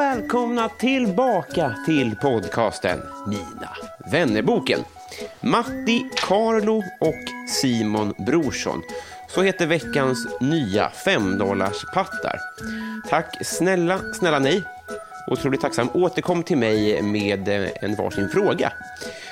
välkomna tillbaka till podcasten Mina vännerboken. Matti, Carlo och Simon Brorsson. Så heter veckans nya femdollarspattar. Tack snälla, snälla nej. Otroligt tacksam. Återkom till mig med eh, en varsin fråga.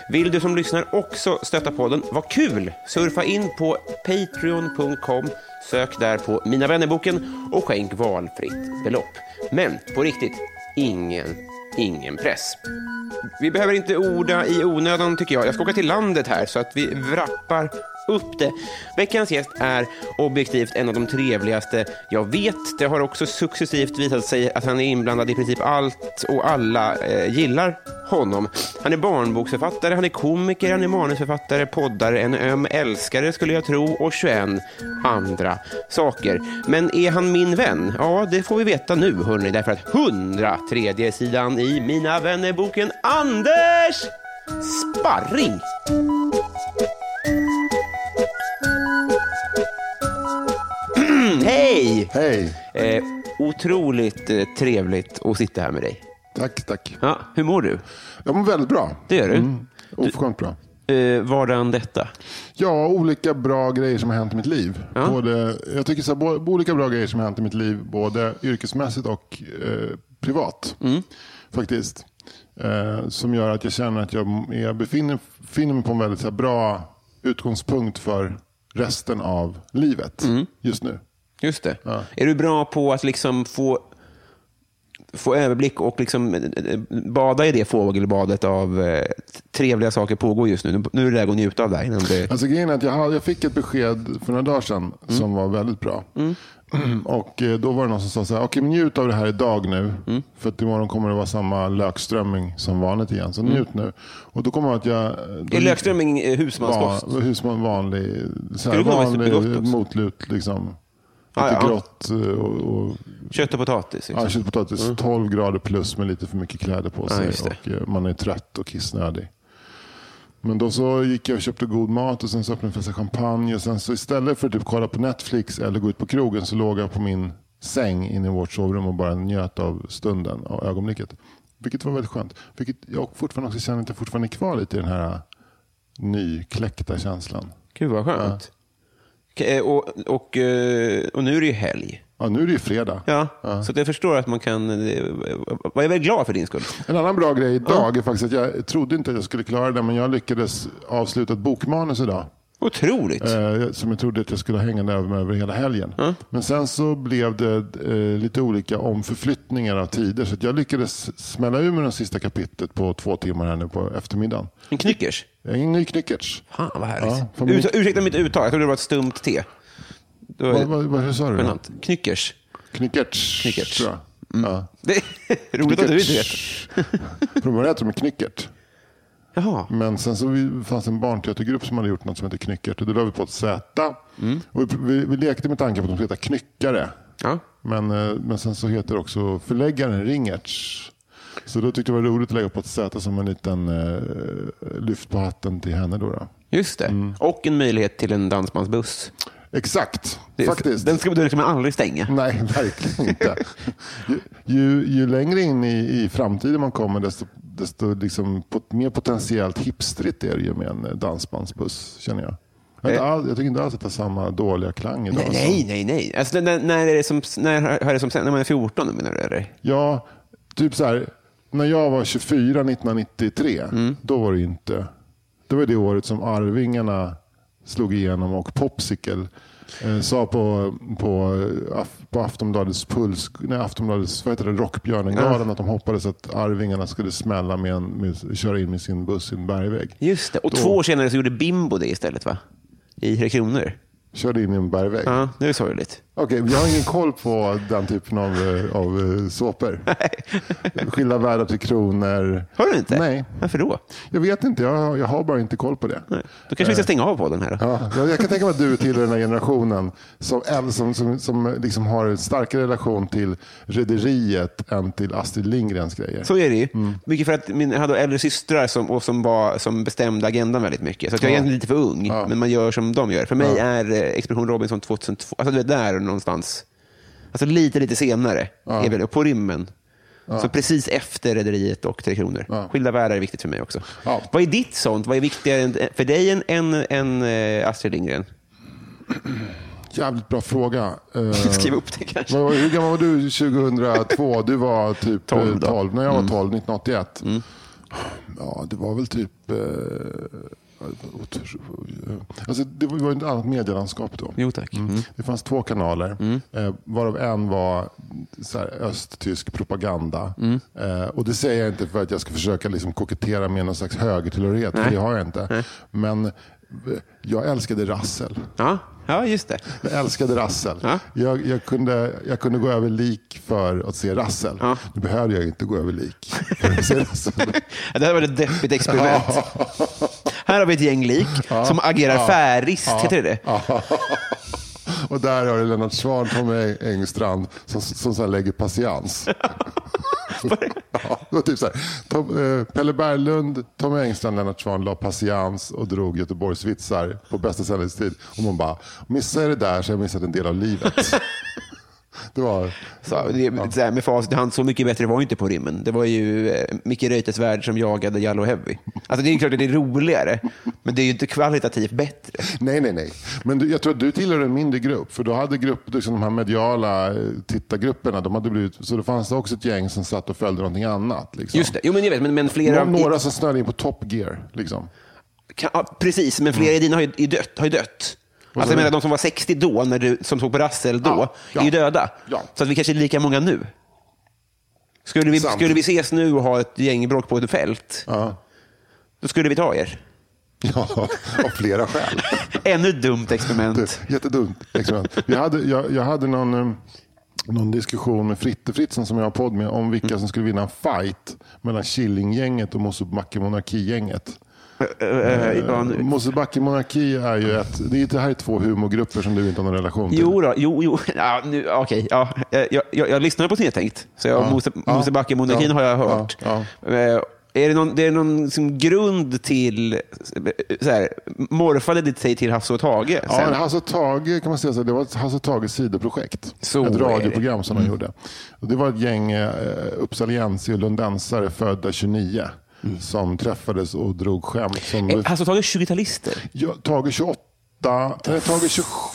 Vill du som lyssnar också stötta podden? Vad kul! Surfa in på patreon.com, sök där på Mina vännerboken och skänk valfritt belopp. Men på riktigt, ingen, ingen press. Vi behöver inte orda i onödan tycker jag. Jag ska åka till landet här så att vi wrappar upp det. Veckans gäst är objektivt en av de trevligaste jag vet. Det har också successivt visat sig att han är inblandad i princip allt och alla eh, gillar honom. Han är barnboksförfattare, han är komiker, han är manusförfattare, poddare, en öm älskare skulle jag tro och 21 andra saker. Men är han min vän? Ja, det får vi veta nu hörni, därför att 103 sidan i Mina Vänner-boken Anders Sparring. Hej! Hej! Eh, otroligt eh, trevligt att sitta här med dig. Tack, tack. Ja, hur mår du? Jag mår väldigt bra. Det gör du? Mm, oförskämt bra. Eh, vardagen detta? Ja, olika bra grejer som har hänt i mitt liv. Ja. Både, jag tycker så här, olika bra grejer som har hänt i mitt liv, både yrkesmässigt och eh, privat. Mm. Faktiskt. Eh, som gör att jag känner att jag, jag befinner, befinner mig på en väldigt här, bra utgångspunkt för resten av livet Mm. just nu. Just det. Ja. Är du bra på att liksom få, få överblick och liksom eh, eh, bada i det fågelbadet av eh, trevliga saker pågår just nu? Nu är det läge att njuta av det här innan det... Alltså grejen är att jag, jag fick ett besked för några dagar sedan Mm. som var väldigt bra. Och eh, då var det någon som sa så här, okej njut av det här idag nu. Mm. För att imorgon kommer det vara samma lökströmming som vanligt igen. Så njut nu. Och då kommer jag att jag... då- Är lökströmming husmanskost? Va- husman, vanlig, så här, vanlig supergott också. Liksom. Ah, Lite ja. grått eh, och, och Kött och potatis? Liksom. ja, köttpotatis. 12 grader plus med lite för mycket kläder på Ja, sig. det. och eh, man är trött och kissnödig. Men då så gick jag och köpte god mat och sen så öppnade jag en flaska champagne. Och sen så istället för att typ kolla på Netflix eller gå ut på krogen så låg jag på min säng inne i vårt sovrum och bara njöt av stunden och ögonblicket. Vilket var väldigt skönt. Vilket jag fortfarande också känner att jag fortfarande är kvar lite i den här nykläckta känslan. Gud vad skönt. Eh, Och, och, eh, och nu är det ju helg. Ja, nu är det ju fredag. Ja, så att jag förstår att man kan... eh, Jag är väldigt glad för din skull. En annan bra grej idag är faktiskt att jag trodde inte att jag skulle klara det, men jag lyckades avsluta ett bokmanus idag. Otroligt. Eh, som jag trodde att jag skulle hänga över med över hela helgen. Men sen så blev det eh, lite olika omförflyttningar av tider. Så att jag lyckades smälla ur med det sista kapitlet på två timmar här nu på eftermiddagen. En Knyckers. En ny knyckerts. Fan vad härligt. Ja, Ut, ursäkta mitt uttal, jag trodde det var ett stumt T. Var Vad, vad hur sa du? då? genant. Knyckers. Knyckerts. Knyckerts. tror jag. Ja. Det är roligt att du inte vet. Från början hette de Knyckert. Jaha. Men sen så vi- fanns en barnteatergrupp som hade gjort något som heter Knyckert. Och då la vi på ett Z. Och vi, vi, vi lekte med tanken på att de skulle heta Knyckare. Ja. Men, eh, men sen så heter också förläggaren Ringertz. Så då tyckte jag det var roligt att lägga på ett Z som en liten eh, lyft på hatten till henne. Då, då. Just det. Och en möjlighet till en dansbandsbuss. Exakt, Det- faktiskt. Den ska, den ska man aldrig stänga. Nej, verkligen inte. Ju, ju, ju längre in i, i framtiden man kommer, desto, desto liksom, pot, mer potentiellt hipstrigt är det ju med en eh, dansbandsbuss, känner jag. Jag, inte Eh. all, jag tycker inte alls att det har samma dåliga klang idag. Nej, nej, nej. nej. Alltså, när, när är det som, när har det som? När man är 14 menar du? Eller? Ja, typ så här. När jag var 24 1993, Mm. då var det inte... Det var det året som Arvingarna slog igenom och Popsicle eh, sa på, på, Af- på Aftonbladets puls, nej, Aftonbladets vad heter det, Rockbjörnengalan att de hoppades att Arvingarna skulle smälla med en, med, köra in med sin buss i en bergvägg. Just det. Och Då- två år senare så gjorde Bimbo det istället, va? I Tre Kronor. Körde in i en bergvägg. Ja, det är sorgligt. Okej, jag har ingen koll på den typen av, eh, av eh, såpor. Skilda världar till kronor. Har du inte? Nej. Varför då? Jag vet inte, jag, jag har bara inte koll på det. Nej. Då kanske vi ska stänga av på den här. Ja, jag- jag kan tänka mig att du tillhör den här generationen som, som, som, som liksom har en starkare relation till Rederiet än till Astrid Lindgrens grejer. Så är det ju. Mm. Mycket för att min, jag hade äldre systrar som, och som, var, som bestämde agendan väldigt mycket. Så jag är egentligen lite för ung, men man gör som de gör. För mig är eh, Expedition Robinson 2002, alltså du vet, där någonstans. Alltså lite, lite senare, är väl, på rymmen. Så precis efter Rederiet och Tre Kronor. Skilda världar är viktigt för mig också. Ja. Vad är ditt sånt? Vad är viktigare för dig än, än, än eh, Astrid Lindgren? Jävligt bra fråga. Eh, Skriv upp det kanske. hur gammal var du 2002? Du var typ 12 12, då. 12 när jag var 12, 1981. Ja, det var väl typ... Eh, alltså, det var ju ett annat medielandskap då. Jo, tack. Mm. Det fanns två kanaler, eh, varav en var så här, östtysk propaganda. Mm. Eh, och Det säger jag inte för att jag ska försöka liksom kokettera med någon slags högertillhörighet, för det har jag inte. Men eh, jag älskade Rassel. Ja. ja, just det. Jag älskade Rassel. Ja. Jag, jag, kunde, jag kunde gå över lik för att se Rassel. Ja. Nu behövde jag inte gå över lik för att se Rassel. Ja, Det här var ett deppigt experiment. Här har vi ett gäng lik som agerar färist, heter det? Och där har du Lennart Swahn, Tommy Engstrand som, som så lägger patiens. ja, typ så här. Tom, eh, Pelle Berglund, Tommy Engstrand, Lennart Swahn la patiens och drog Göteborgsvitsar på bästa sändningstid. Och man bara, missar jag det där så har jag missat en del av livet. det var... Så, det, så här, med facit i hand, så mycket bättre var ju inte på rimmen. Det var ju eh, Micke Reuterswärd som jagade Jallow Heavy. Alltså, det är ju klart att det är roligare, men det är ju inte kvalitativt bättre. Nej, nej, nej. Men du, jag tror att du tillhör en mindre grupp. För då hade grupp, liksom de här mediala eh, tittargrupperna, de hade blivit, så det fanns det också ett gäng som satt och följde någonting annat. Liksom. Just det. Jo, men jag vet, men, men flera... Några, några som snöade in på Top Gear. Liksom. Kan, ja, precis, men flera i dina har ju, dött, har ju dött. Alltså, jag menar, de som var 60 då, när du, som såg på Rassel då, Ja, ja. är ju döda. Ja. Så att vi kanske är lika många nu. Skulle vi, Sant. skulle vi ses nu och ha ett gäng bråk på ett fält, Ja. då skulle vi ta er. ja, av flera skäl. Ännu ett dumt Det, experiment. jättedumt experiment. Jag hade, jag, jag hade någon, eh, någon diskussion med Fritte Fritzson som jag har podd med om vilka som skulle vinna en fight mellan Killinggänget och Mosebacke Monarkigänget. Ja, nu- Mosebacke Monarki är ju ett, det, är, det här är två humorgrupper som du inte har någon relation till. Jo, då, jo, jo. Ja, nu, okej, ja. jag, jag, jag lyssnar på Snedtänkt, så jag, Mose, ja, Mosebacke-monarkin ja, har jag hört. ja, Eh, Är det någon, det är någon liksom grund till, så här, morfade det sig till Hasse och Tage? Ja, sen? Hasse och Tage kan man säga så, det var ett Hasse och Tages sidoprojekt. Så ett radioprogram som de gjorde. Och det var ett gäng eh, uppsalienser och lundensare födda 29 som träffades och drog skämt. Som, Eh, Hasse och Tage är 20-talister. ja, Tage 28, nej, Tage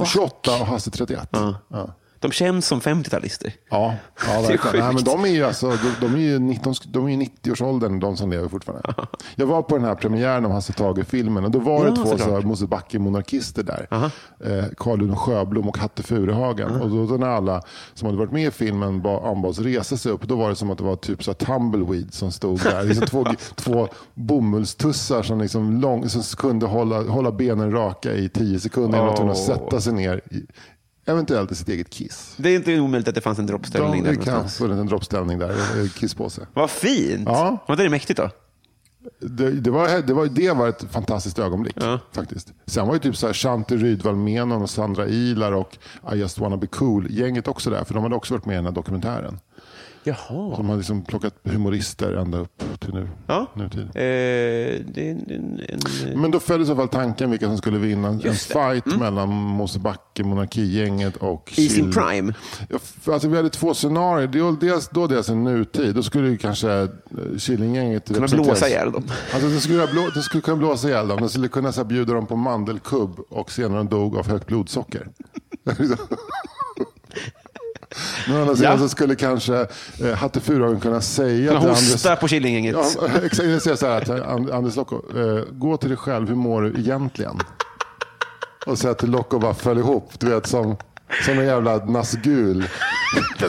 28 och Hasse 31. Ja. De känns som 50-talister. Ja, ja är sjukt. Nej, men de är ju, alltså, de, de är ju 19, de är ju 90-årsåldern, de som lever fortfarande. Jag var på den här premiären av Hasse Tage-filmen och då var det Ja, två så Mosebacke-monarkister där. Eh, Carl Uno Sjöblom och Hatte Furuhagen. Och då, när alla som hade varit med i filmen ba- anbads resa sig upp, då var det som att det var typ så tumbleweed som stod där. Liksom två, två bomullstussar som, liksom lång, som kunde hålla, hålla benen raka i tio sekunder innan de var tvungna att Åh. sätta sig ner, i, eventuellt i sitt eget kiss. Det är inte omöjligt att det fanns en droppställning De, där det kan ha funnits en droppställning där, en kisspåse. Vad fint! Ja. Var det mäktigt då? Det, det, var, det, var, det var ett fantastiskt ögonblick. Ja. faktiskt. Sen var ju typ så här Shanti Rydwall Menon och Sandra Ilar och I just wanna be cool-gänget också där. För de hade också varit med i den här dokumentären. Jaha. De har liksom plockat humorister ända upp till nu. Ja. nutid. Eh, det en, en, en, Men då föll i så fall tanken vilka som skulle vinna en det. Mm. fight mellan Mosebacke, monarkigänget och I sin prime. Alltså, vi hade två scenarier. Dels, då dels en nutid. Då skulle ju kanske eh, Killinggänget Kunna representeras- blåsa ihjäl dem. Alltså, det, skulle, blå, det skulle kunna blåsa ihjäl dem. Det skulle kunna så här, bjuda dem på mandelkubb och senare dog av högt blodsocker. Men sidan Ja. så skulle kanske eh, Hatte Furuhagen kunna säga Kunna till hosta Anders... på Killinggänget. Ja, exakt. Säger så här att And- Anders Lokko, eh, gå till dig själv, hur mår du egentligen? Och säga till Lokko bara föll ihop, du vet som, som en jävla Nazgul.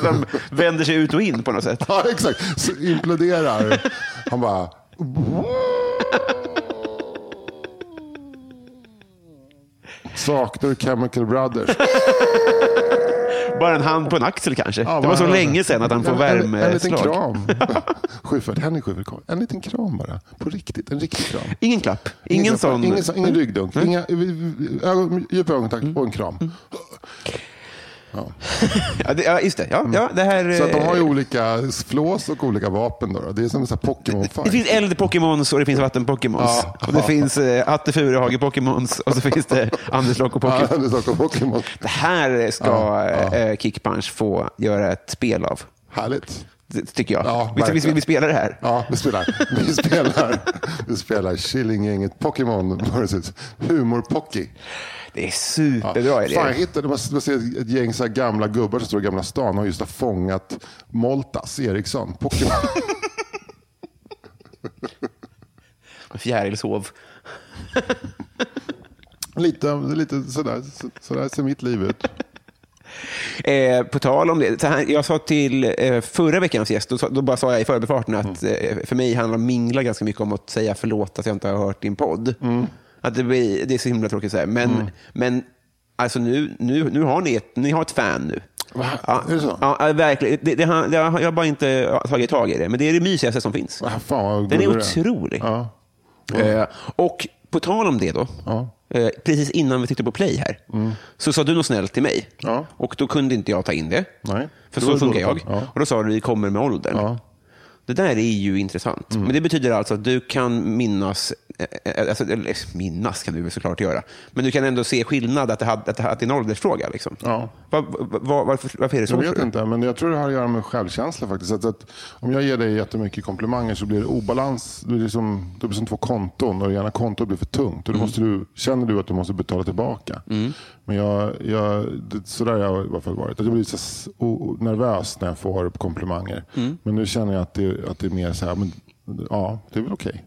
De vänder sig ut och in på något sätt. Ja, exakt. Så imploderar. Han bara... Saknar du Chemical Brothers? Bara en hand på en axel kanske. Ja, det var så länge sedan att han får En- En, en liten värmeslag. kram. Schyffert, Henrik Schyffert, en liten kram bara. På riktigt, en riktig kram. Ingen klapp. Ingen, klapp, sån. Ingen, ingen ryggdunk. Inga, ögon, djup ögonkontakt och en kram. Ja, det, ja, just det. Ja, ja, det, här, Så att de har ju eh, olika flås och olika vapen. Då. då. Det är som en här det finns eld-Pokémons och det finns vatten-Pokémons. Ja. Och det finns eh, Atte Furehage-Pokémons och så finns det Anders Lock och Ja, Pokémon. det Pokémon. Här ska Ja, ja. eh, Kickpunch få göra ett spel av. Härligt. Det tycker jag. Ja, vi, vi, vi spelar det här. Ja, vi spelar. Vi spelar, vi spelar Killinggänget Pokémon versus Humor Pocky. Det är superbra Fan, jag idé. hittade man ser ett gäng så gamla gubbar som står i Gamla stan och just har fångat Moltas Eriksson. Pokémon. Fjärilshov. lite, lite sådär, så- sådär ser mitt liv ut. Eh, på tal om det, här, jag sa till eh, förra veckans gäst, då, då bara sa jag i förbifarten att eh, för mig handlar mingla ganska mycket om att säga förlåt att jag inte har hört din podd. Att det, blir, det är så himla tråkigt att säga. Men, men alltså nu, nu, nu har ni ett, ni har ett fan nu. Va? Ja, Är det så? Ja, ja, verkligen. Det, det, det, jag har bara inte tagit tag i det, men det är det mysigaste som finns. Ah, fan Den är otrolig. Ja. Eh, och på tal om det då, Ja. eh, precis innan vi tryckte på play här, så sa du något snällt till mig. Ja. Och då kunde inte jag ta in det. Nej. För så funkar jag. Ja. Och då sa du, det kommer med åldern. Det där är ju intressant. Mm. Men det betyder alltså att du kan minnas, eh, eh, alltså, minnas kan du väl såklart göra, men du kan ändå se skillnad, att det, hade, att det, att det är en åldersfråga. Liksom. Ja. Va, va, va, varför, varför är det så? Jag vet inte, men jag tror det har att göra med självkänsla faktiskt. Att, att om jag ger dig jättemycket komplimanger så blir det obalans. Det blir som, det blir som två konton och det ena kontot blir för tungt. Och då måste du, känner du att du måste betala tillbaka. Men jag, jag, det, sådär har jag i alla fall varit. Att jag blir så nervös när jag får komplimanger. Men nu känner jag att det, att det är mer så här, men, ja, det är väl okej.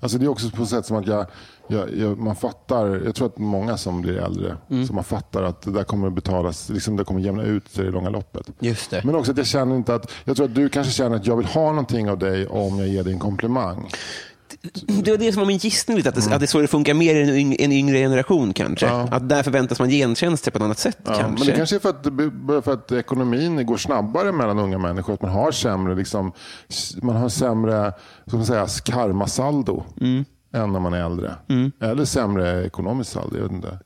Alltså det är också på ett sätt som att jag, jag, jag, man fattar, jag tror att många som blir äldre, Mm. så man fattar att det där kommer betalas, liksom det kommer jämna ut sig i det långa loppet. Just det. Men också att jag känner inte att, jag tror att du kanske känner att jag vill ha någonting av dig om jag ger dig en komplimang. Det var det som var min gissning, lite, att, det, att det är så det funkar mer i en, yng, en yngre generation kanske. Att där förväntas man gentjänster på ett annat sätt Ja, kanske. Men det kanske är för att, för att ekonomin går snabbare mellan unga människor. Att man har sämre, liksom, man har sämre ska man säga, karmasaldo Mm. än när man är äldre. Eller sämre ekonomiskt saldo. Jag vet inte.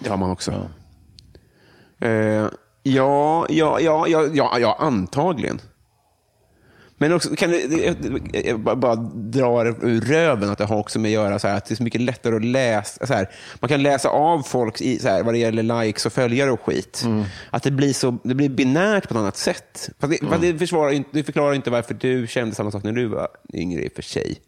Det har man också. Eh, ja, ja, ja, ja, ja, ja, antagligen. Men också, kan du, bara- dra det ur röven att det har också med att göra så här, att det är så mycket lättare att läsa. Så här, man kan läsa av folk i, så här, vad det gäller likes och följare och skit. Att det blir, så, det blir binärt på ett annat sätt. Fast det, fast det, inte- det förklarar inte varför du kände samma sak när du var yngre i och för sig.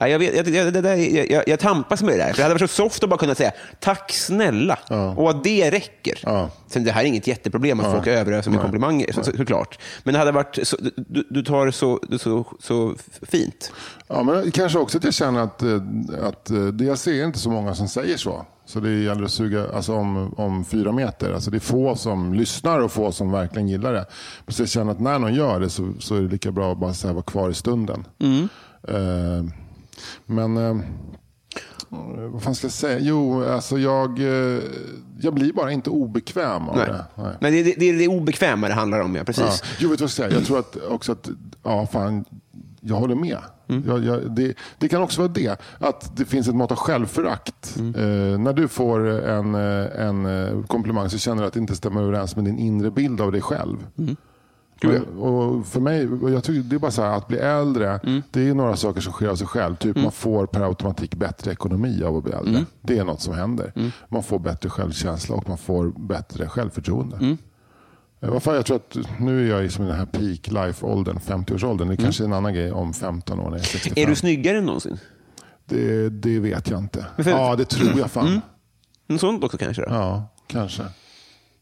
Jag, vet, jag, jag, det där, jag, jag, jag tampas med det där. För det hade varit så soft att bara kunna säga tack snälla och att det räcker. Ja. Sen det här är inget jätteproblem att folk överöser med komplimanger, så, så, såklart. Men det hade varit, så, du, du tar det så, så, så fint. Ja, men kanske också att jag känner att, eh, att eh, det jag ser inte så många som säger så. Så det gäller att suga alltså om, om fyra meter. Alltså det är få som lyssnar och få som verkligen gillar det. Så jag känner att när någon gör det så, så är det lika bra att bara så här vara kvar i stunden. Eh, men eh, vad fan ska jag säga? Jo, alltså jag, eh, jag blir bara inte obekväm av Nej. det. Nej. Nej, det, det, det är obekväma det handlar om, ja. Precis. Ja. Jo, vet du vad jag ska säga? Jag tror att också att, ja fan, jag håller med. Jag, jag, det, det kan också vara det, att det finns ett mått av självförakt. Eh, när du får en, eh, en eh, komplimang så känner du att det inte stämmer överens med din inre bild av dig själv. Tror du? Och för mig, jag tycker det är bara så här, att bli äldre, Mm. det är några saker som sker av sig själv. Typ man får per automatik bättre ekonomi av att bli äldre. Mm. Det är något som händer. Man får bättre självkänsla och man får bättre självförtroende. Mm. Eh, vad fan, Jag tror att nu är jag i den här peak life-åldern, 50-årsåldern. Det kanske är en annan grej om 15 år när jag är 65. Mm. Är du snyggare än någonsin? det, det vet jag inte. för- Mm. Ja, det tror jag fan. Något sånt också kanske? Då? Ja, kanske.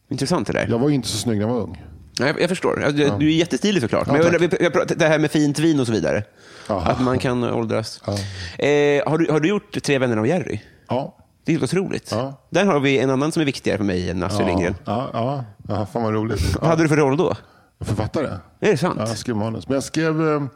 Intressant det där. Jag var inte så snygg när jag var ung. Jag, jag förstår. Alltså, Du är jättestilig såklart. Men jag, jag, pratar- det här med fint vin och så vidare. Ja. Att man kan åldras. Eh, har, du, har du gjort Tre vänner av Jerry? Ja. Det är helt otroligt. Ja. Där har vi en annan som är viktigare för mig än Astrid Lindgren. Ja, ja, ja, fan vad roligt. Vad hade du för roll då? Författare. Är det sant? Ja, jag skrev manus. Men jag skrev...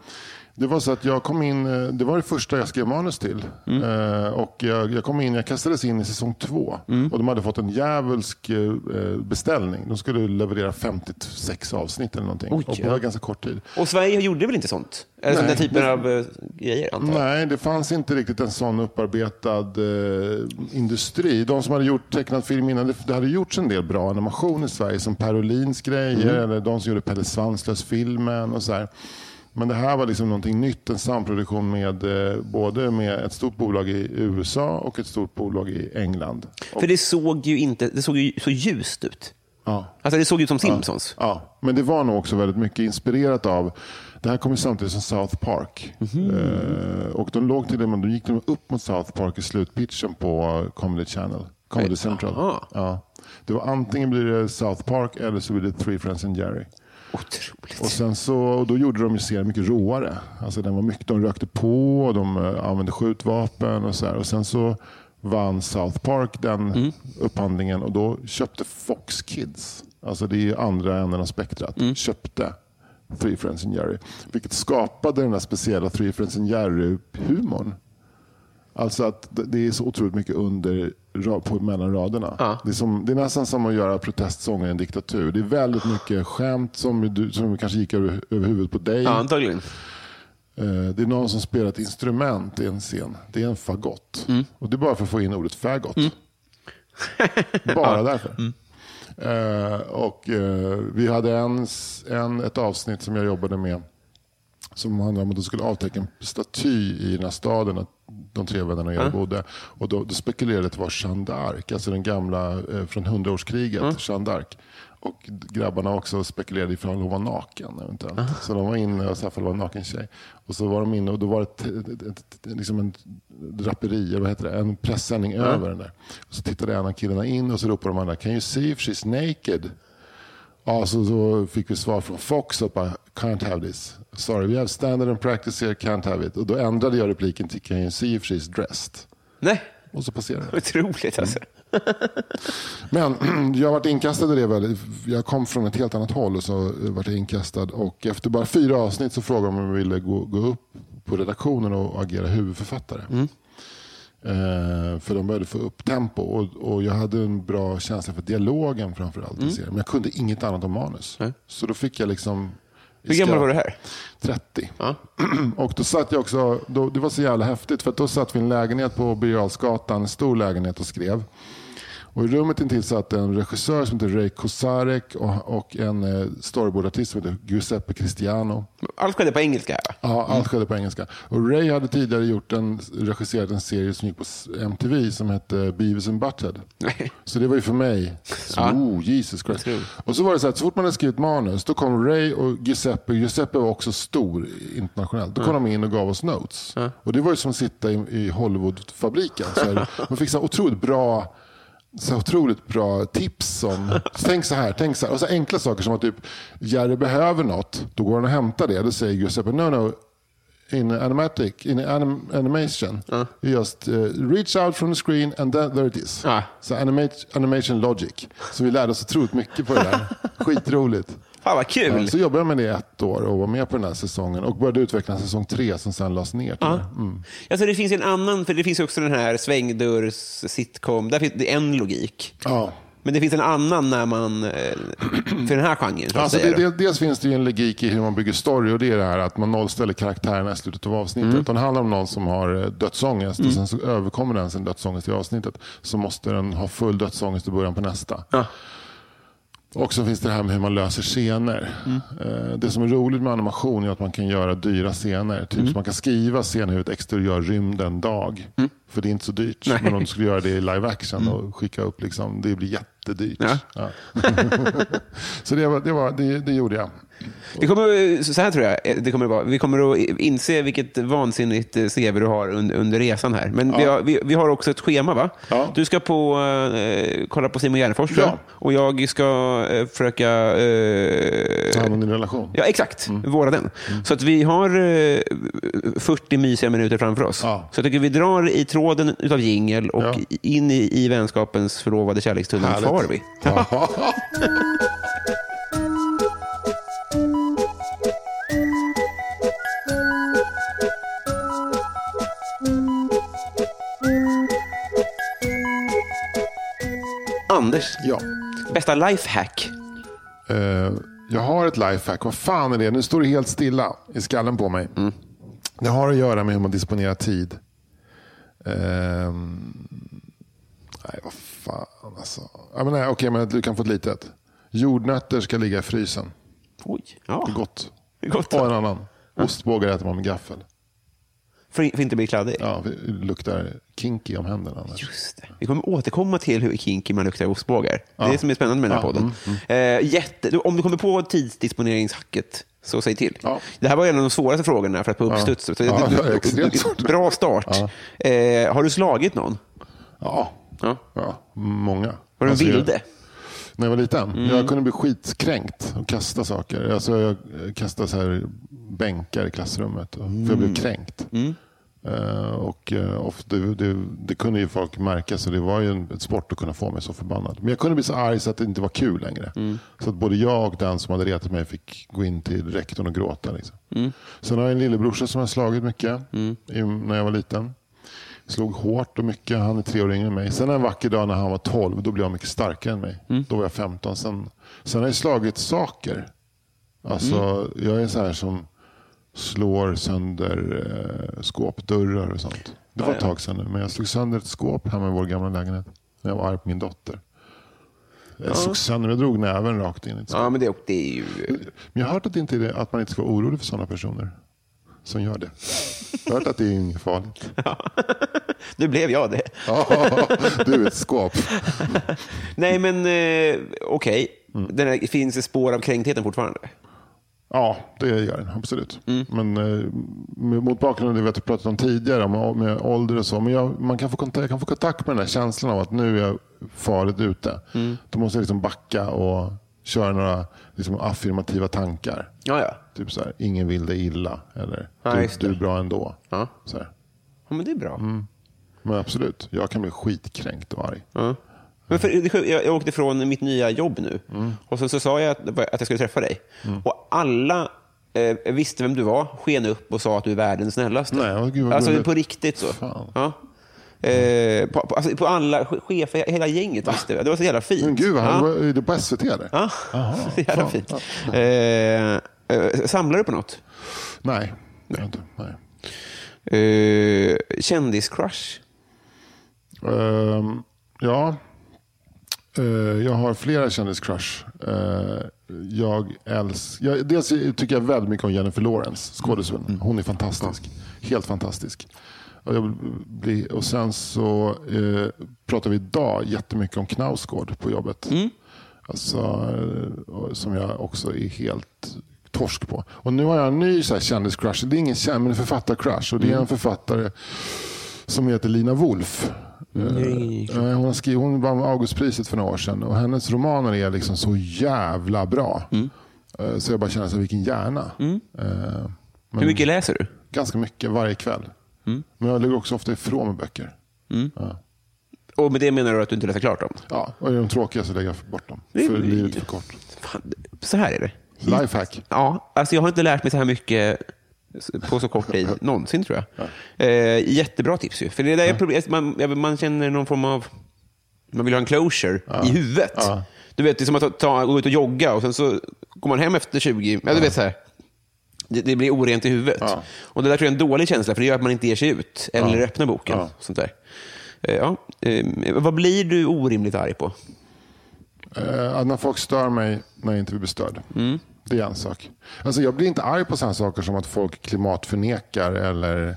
Det var så att jag kom in, eh, det var det första jag skrev manus till. Mm. Eh, och jag, jag kom in, jag kastades in i säsong två. Mm. Och de hade fått en djävulsk eh, beställning. De skulle leverera 56 avsnitt eller någonting. Oj, och på ja. ganska kort tid. Och Sverige gjorde väl inte sånt? Eller där typen det- av eh, grejer, antar jag? Nej, det fanns inte riktigt en sån upparbetad eh, industri. De som hade gjort tecknad film innan, det, det hade gjorts en del bra animation i Sverige som Per Olins grejer, Mm. eller de som gjorde Pelle Svanslös-filmen och så här. Men det här var liksom någonting nytt, en samproduktion med eh, både med ett stort bolag i USA och ett stort bolag i England. För det såg ju inte, det såg ju så ljust ut. Ja. Alltså det såg ut som Simpsons. Ja, men det var nog också väldigt mycket inspirerat av det här kom ju samtidigt som South Park. Eh, och de låg till det, men de gick de upp mot South Park i slutpitchen på Comedy Channel. Comedy Central. Ja. Det var antingen blir det South Park eller så blir det Three Friends and Jerry. Otroligt. Och sen så, och då gjorde de ju serien mycket råare. Alltså den var mycket, de rökte på och de eh, använde skjutvapen och så här. Och sen så vann South Park den upphandlingen och då köpte Fox Kids, alltså det är ju andra änden av spektrat, köpte Three Friends and Jerry. Vilket skapade den där speciella Three Friends and Jerry-humorn. Alltså att det- är så otroligt mycket under på mellan raderna. Ja. Det, är som, det är nästan som att göra protestsånger i en diktatur. Det är väldigt mycket skämt som, du, som kanske gick över, över huvudet på dig. Ja, antagligen. Eh, Det är någon som spelar ett instrument i en scen. Det är en fagott. Mm. Och det är bara för att få in ordet fagott. bara därför. Mm. Eh, och eh, Vi hade en, en, ett avsnitt som jag jobbade med som handlade om att de skulle avtäcka en staty i den här staden de tre vännerna och jag bodde. Och då, då spekulerade att det var Jeanne d'Arc, alltså den gamla eh, från hundraårskriget, Jeanne d'Arc. Och grabbarna också spekulerade ifall hon var naken eventuellt. Så de var inne och sa ifall det var en naken tjej. Och så var de inne och då var det ett, ett, ett, liksom en draperi, eller vad heter det, en pressändning över den där. Och så tittade en av killarna in och så ropade de andra, can you see if she's naked? Ja, så då fick vi svar från Fox att bara, can't have this. Sorry, we have standard and practice here, can't have it. Och då ändrade jag repliken till can you see if she's dressed? Nej, Och så passerade det. otroligt alltså. Men jag varit inkastad i det väldigt. Jag kom från ett helt annat håll och så vart jag inkastad. Och efter bara fyra avsnitt så frågade de om jag ville gå, gå upp på redaktionen och agera huvudförfattare. Eh, för de började få upp tempo och, och jag hade en bra känsla för dialogen framförallt. i serien. Men jag kunde inget annat om manus. Så då fick jag liksom... Hur gammal var du här? 30. Ja. Och då satt jag också, då, det var så jävla häftigt för då satt vi i en lägenhet på Birger en stor lägenhet och skrev. Och I rummet intill satt en regissör som heter Ray Kosarek och, och en eh, storyboardartist som heter Giuseppe Cristiano. Allt skedde på engelska? Ja, allt skedde på engelska. Och Ray hade tidigare gjort en, regisserat en serie som gick på MTV som hette Beavis and Butthead. Så det var ju för mig, så, oh Jesus Christ. Och så var det så att så fort man hade skrivit manus, då kom Ray och Giuseppe. Giuseppe var också stor internationellt. Då kom de in och gav oss notes. Och det var ju som att sitta i, i Hollywoodfabriken. Man fick så otroligt bra så otroligt bra tips om, tänk så här, tänk så här. Och så enkla saker som att typ, Jerry behöver något, då går han och hämtar det. Då säger Giuseppe, no no, in animatic, in anim, animation, you just uh, reach out from the screen and then, there it is. Ja. Så animate, animation logic. Så vi lärde oss otroligt mycket på det där. Skitroligt. Fan vad kul. Ja, så jobbade jag med det i ett år och var med på den här säsongen och började utveckla en säsong tre som sen lades ner. tyvärr. Mm. Alltså det finns en annan, för det finns också den här svängdörrs sitcom, där finns det är en logik. Ja. Men det finns en annan när man, eh, för den här genren Alltså det, dels finns det en logik i hur man bygger story och det är det här att man nollställer karaktärerna i slutet av avsnittet. Mm. Det handlar om någon som har eh, dödsångest och sen så överkommer den sin dödsångest i avsnittet. Så måste den ha full dödsångest i början på nästa. Ja. Och så finns det här med hur man löser scener. Eh, Det som är roligt med animation är att man kan göra dyra scener. Typ så man kan skriva scenhuvudet exteriör rymd en dag. För det är inte så dyrt. Men om du skulle göra det i live action och skicka upp, liksom, det blir jättedyrt. Ja. Ja. så det, var, det, var, det, det gjorde jag. Det kommer, så här tror jag det kommer att vara. Vi kommer att inse vilket vansinnigt eh, CV du har under, resan här. Men vi, har, vi, vi har också ett schema, va? Ja. Du ska på, eh, kolla på Simon Gärdenfors. Ja. Och jag ska eh, försöka... Eh, Ta hand om din relation. Ja, exakt. Mm. Våra den. Så att vi har eh, 40 mysiga minuter framför oss. Ja. Så jag tycker vi drar i tråden utav jingel och Ja. in i, i vänskapens förlovade kärlekstunnel far vi. Anders, ja. bästa lifehack? Eh, jag har ett lifehack. Vad fan är det? Nu står det helt stilla i skallen på mig. Det har att göra med hur man disponerar tid. Ehm, nej, vad fan alltså. Ja, men nej, okej, men du kan få ett litet. Jordnötter ska ligga i frysen. Oj, ja. Det är gott. Gott. Och en annan. Ostbågar äter man med gaffel. För, för inte bli kladdig? Ja, det luktar kinky om händerna. annars. Just det. Vi kommer återkomma till hur kinky man luktar ostbågar. Det är det som är spännande med den här Ja, podden. Eh, jätte, om du kommer på tidsdisponeringshacket, så säg till. Ja. Det här var en av de svåraste frågorna för att på uppstuds. Ja. Bra start. Eh, har du slagit någon? Ja. Ja. ja, många. Var du en Alltså, vilde? När jag var liten. Mm. Jag kunde bli skitkränkt och kasta saker. Alltså jag kastade så här bänkar i klassrummet. För Mm. jag blev kränkt. Eh, och uh, ofta, det, det, det kunde ju folk märka, så det var ju en ett sport att kunna få mig så förbannad. Men jag kunde bli så arg så att det inte var kul längre. Mm. Så att både jag och den som hade retat mig fick gå in till rektorn och gråta. Liksom. Mm. Sen har jag en lillebrorsa som har slagit mycket i, när jag var liten. Slog hårt och mycket. Han är tre år yngre än mig. Sen en vacker dag när han var 12, då blev han mycket starkare än mig. Då var jag 15. Sen, sen har jag slagit saker. Alltså, Jag är så här som slår sönder eh, skåpdörrar och sånt. Det var ett tag sedan nu, men jag slog sönder ett skåp hemma i vår gamla lägenhet. När jag var arg på min dotter. Jag slog sönder, jag drog näven rakt in i ett skåp. Ja, men det, det är ju... Men jag har hört att, inte det, att man inte ska vara orolig för sådana personer som gör det. Jag har hört att det är inget farligt. Nu blev jag det. Ja, du är ett skåp. Nej, men eh, okej. Mm. Den här- Finns det spår av kränktheten fortfarande? Ja, det gör den absolut. Men eh, mot bakgrund av det vi har pratat om tidigare, om, med ålder och så. Men jag, man kan få kontakt, jag kan få kontakt med den där känslan av att nu är jag farligt ute. Då måste jag liksom backa och köra några liksom, affirmativa tankar. Ja, ja. Typ så här, ingen vill dig illa. Eller Ja, du, du är bra ändå. Ja. Så här. ja men det är bra. Mm. Men absolut, jag kan bli skitkränkt och arg. Ja. Men för, jag, åkte ifrån mitt nya jobb nu Mm. och så, så sa jag att, att jag skulle träffa dig. Och alla eh, visste vem du var, sken upp och sa att du är världens snällaste. Nej, åh, gud, alltså på riktigt så. Ja. Eh, på, på, alltså, på alla che- chefer, hela gänget visste det. Det var så jävla fint. Men gud, ja. han, var, är det på SVT eller? Ja, så jävla fan. fint. Eh, eh, samlar du på något? Nej, det inte. Nej. Eh, Kändiscrush? Ehm, ja, jag har flera kändiscrush. Uh, jag jag, dels tycker jag väldigt mycket om Jennifer Lawrence, skådespelaren. Hon är fantastisk. Helt fantastisk. Och, bli, och sen så eh, pratar vi idag jättemycket om Knausgård på jobbet. Alltså, eh, som jag också är helt torsk på. Och nu har jag en ny så här, kändiscrush. Det är ingen känd, men en författarcrush. Och det är en författare som heter Lina Wolf. Eh, Hon, har skrivit, hon vann Augustpriset för några år sedan och hennes romaner är liksom så jävla bra. Eh, Så jag bara känner så här, vilken hjärna. Eh, Men Hur mycket läser du? Ganska mycket varje kväll. Men jag lägger också ofta ifrån mig böcker. Ja. Och med det menar du att du inte läser klart dem? Ja, och är de tråkiga så lägger jag bort dem. Det För livet är för kort. Fan, så här är det. Lifehack. Ja, alltså jag har inte lärt mig så här mycket på så kort tid någonsin, tror jag. Eh, jättebra tips ju. För det där är problemet. Man, ja, man känner någon form av... Man vill ha en closure i huvudet. Ja. Du vet, det är som att ta, ta, gå ut och jogga och sen så går man hem efter 20... Ja, du vet så här. Det, det blir orent i huvudet. Ja. Och det där tror jag är en dålig känsla, för det gör att man inte ger sig ut eller öppnar boken. Ja. Sånt där. Eh, ja. eh, vad blir du orimligt arg på? Eh, när folk stör mig när jag inte vill bli störd. Mm. Det är en sak. Alltså jag blir inte arg på sådana saker som att folk klimatförnekar eller eh,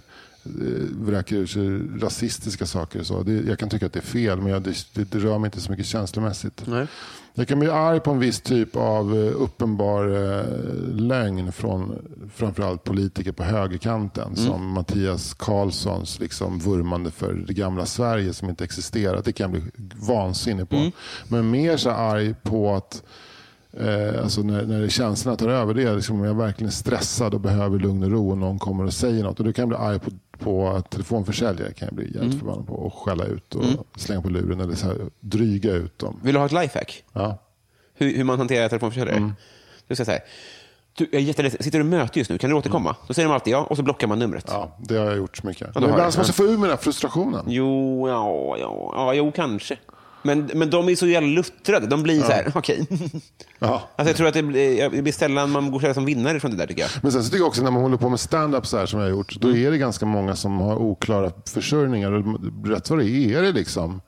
vräker ur sig rasistiska saker. och Så. Det, jag kan tycka att det är fel, men jag, det, det rör mig inte så mycket känslomässigt. Nej. Jag kan bli arg på en viss typ av eh, uppenbar eh, lögn från framförallt politiker på högerkanten. Som Mattias Karlssons liksom vurmande för det gamla Sverige som inte existerar. Det kan jag bli vansinnig på. Men mer så arg på att Eh, alltså när, när känslorna tar över det, är liksom, om jag verkligen är stressad och behöver lugn och ro och någon kommer och säger något. Och då kan jag bli arg på, på telefonförsäljare, kan jag bli jävligt förbannad på och skälla ut och slänga på luren eller så här, dryga ut dem. Vill du ha ett lifehack? Ja. Hur, hur man hanterar telefonförsäljare? Mm. Du ska säga du, jag är jätteledsen, sitter du i möte just nu? Kan du återkomma? Då säger de alltid ja och så blockar man numret. Mm. ja, det har jag gjort så mycket. då Men ibland måste jag få ur mig den här frustrationen. Jo, ja, ja, ja, jo, kanske. Men, men de är så jävla luttrade. De blir så här, okej. Ja. Alltså, jag tror att det blir, det blir sällan man går som vinnare från det där, tycker jag. Men sen så tycker jag också när man håller på med stand-up så här som jag har gjort, då Mm. är det ganska många som har oklara försörjningar. Rätt vad det är, är det liksom.